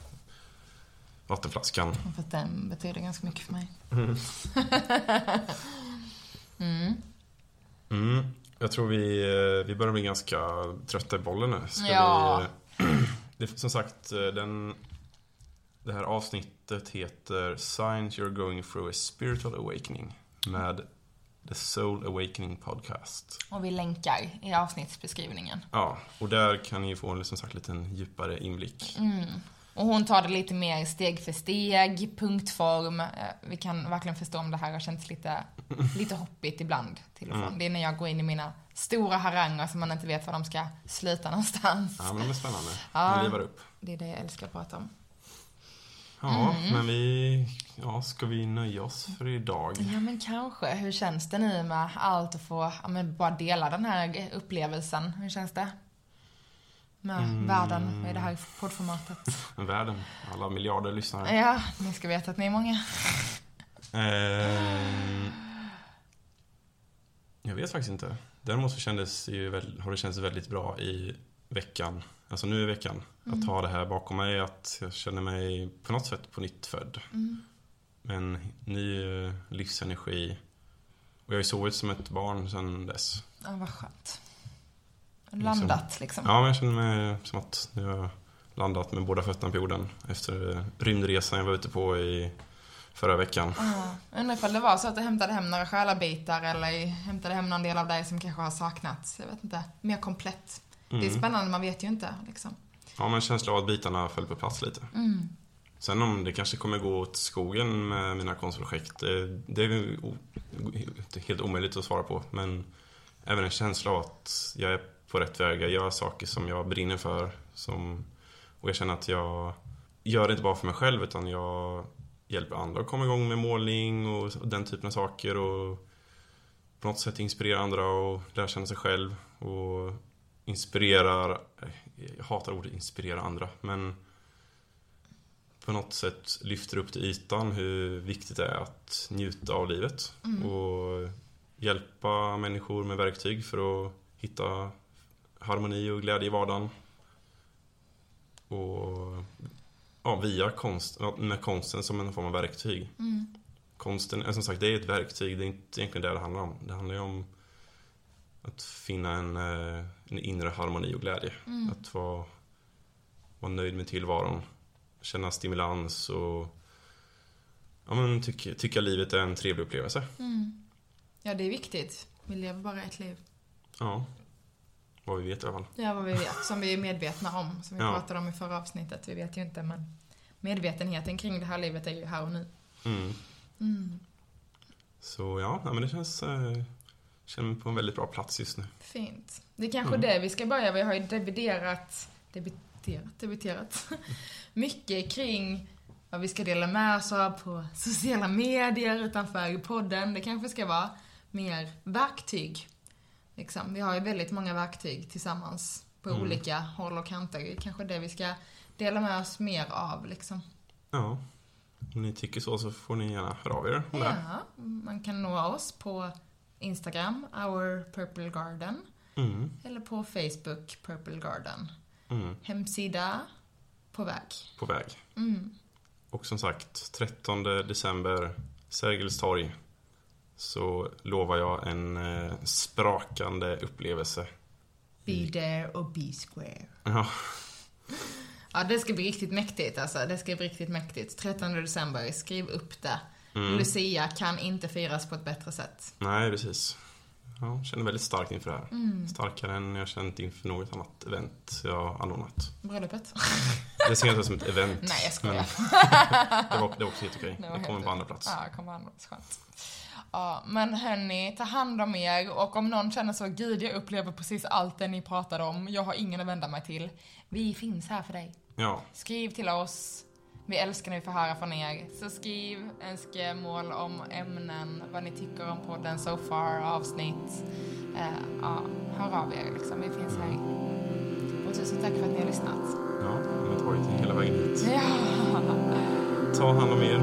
vattenflaskan. För den betyder ganska mycket för mig. Mm. Mm. Mm. Jag tror vi, eh, vi börjar bli ganska trötta i bollen nu. Ska Ja. vi, det, som sagt, eh, den, det här avsnittet heter Signs You're Going Through a Spiritual Awakening med The Soul Awakening Podcast. Och vi länkar i avsnittsbeskrivningen. Ja, och där kan ni få en som sagt liten djupare inblick. Mm. Och hon tar det lite mer steg för steg, punktform. Eh, Vi kan verkligen förstå om det här har känts lite, lite hoppigt ibland till och från. Mm. Det är när jag går in i mina stora haranger som man inte vet var de ska sluta någonstans. Ja, men de är spännande. Ja. De livar upp. Det är det jag älskar att prata om. Ja, Mm. men vi... Ja, ska vi nöja oss för idag? Ja men kanske. Hur känns det nu med allt att få, ja, men bara dela den här upplevelsen? Hur känns det? Med Mm. världen i det här poddformatet. Världen, alla miljarder lyssnare. Ja, ni ska veta att ni är många. Ehm, jag vet faktiskt inte. Däremot så kändes ju har det känts väldigt bra i veckan, alltså nu i veckan, att ha det här bakom mig. Att jag känner mig på något sätt på nytt född. Mm. Med en ny eh, livsenergi. Och jag har ju sovit som ett barn sedan dess. Ja, vad skönt. Landat liksom. Ja, men jag känner mig som att nu har landat med båda fötterna på jorden. Efter eh, rymdresan jag var ute på i förra veckan. Ja. Undrar ifall det var så att du hämtade hem några själabitar eller hämtade hem någon del av dig som kanske har saknats. Jag vet inte. Mer komplett. Det är Mm. spännande, man vet ju inte liksom. Ja, men en känsla av att bitarna föll på plats lite. Mm. Sen om det kanske kommer gå åt skogen med mina konstprojekt, eh, det, är helt omöjligt att svara på. Men även en känsla av att jag är på rätt väg, jag gör saker som jag brinner för. Som, och jag känner att jag gör det inte bara för mig själv, utan jag hjälper andra att komma igång med målning och den typen av saker. Och på något sätt inspirera andra och lära känna sig själv. Och inspirerar, eh, jag hatar ordet inspirera andra, men på något sätt lyfter upp till ytan hur viktigt det är att njuta av livet. Mm. Och hjälpa människor med verktyg för att hitta harmoni och glädje i vardagen. Och ja, via konst, med konsten som en form av verktyg. Mm. Konsten, eh, som sagt, det är ett verktyg. Det är inte egentligen det det handlar om. Det handlar ju om att finna en, eh, en inre harmoni och glädje. Mm. Att vara, vara nöjd med tillvaron. Känna stimulans och ja, men tycka, tycka livet är en trevlig upplevelse. Mm. Ja, det är viktigt. Vi lever bara ett liv. Ja. Vad vi vet i alla fall. Ja, vad vi vet. Som vi är medvetna om. Som vi Ja. pratade om i förra avsnittet. Vi vet ju inte, men medvetenheten kring det här livet är ju här och nu. Mm. Mm. Så ja, men det känns... Eh, känner mig på en väldigt bra plats just nu. Fint. Det är kanske Mm. det vi ska börja. Vi har ju debuterat, debuterat, debuterat mycket kring vad vi ska dela med oss av på sociala medier utanför podden. Det kanske ska vara mer verktyg. Liksom. Vi har ju väldigt många verktyg tillsammans på Mm. olika håll och kanter. Det är kanske det vi ska dela med oss mer av liksom. Ja. Om ni tycker så så får ni gärna höra av er om det. Ja, man kan nå oss på Instagram, Our Purple Garden, Mm, eller på Facebook, Purple Garden. Mm, Hemsida, på väg. på väg. Mm. Och som sagt, 13 december, Sergels torg. Så lovar jag en eh, sprakande upplevelse. Be there or be square. Ja, Ja, det ska bli riktigt mäktigt alltså. Det ska bli riktigt mäktigt. 13 december, skriv upp det. Mm. Lucia kan inte firas på ett bättre sätt. nej precis. Ja, jag känner väldigt starkt inför det här. Mm. Starkare än jag känt inför något annat event jag anordnat. Bröllopet? Det ser jag inte som ett event. Nej, jag skojar. Det var, det var också helt okej. Det Jag kommer på andra plats. Ja, jag kommer på andra plats. Skönt. Ja, men hörni, ta hand om er och om någon känner så, gud jag upplever precis allt det ni pratade om, jag har ingen att vända mig till. Vi finns här för dig. Ja, Skriv till oss. Vi älskar när vi får höra från er. Så skriv önskemål om ämnen, vad ni tycker om podden so far, avsnitt. Eh, ja, hör av er liksom. Vi finns här. Och tusen tack för att ni har lyssnat. ja, de har tagit hela vägen hit. Ja. Ta hand om er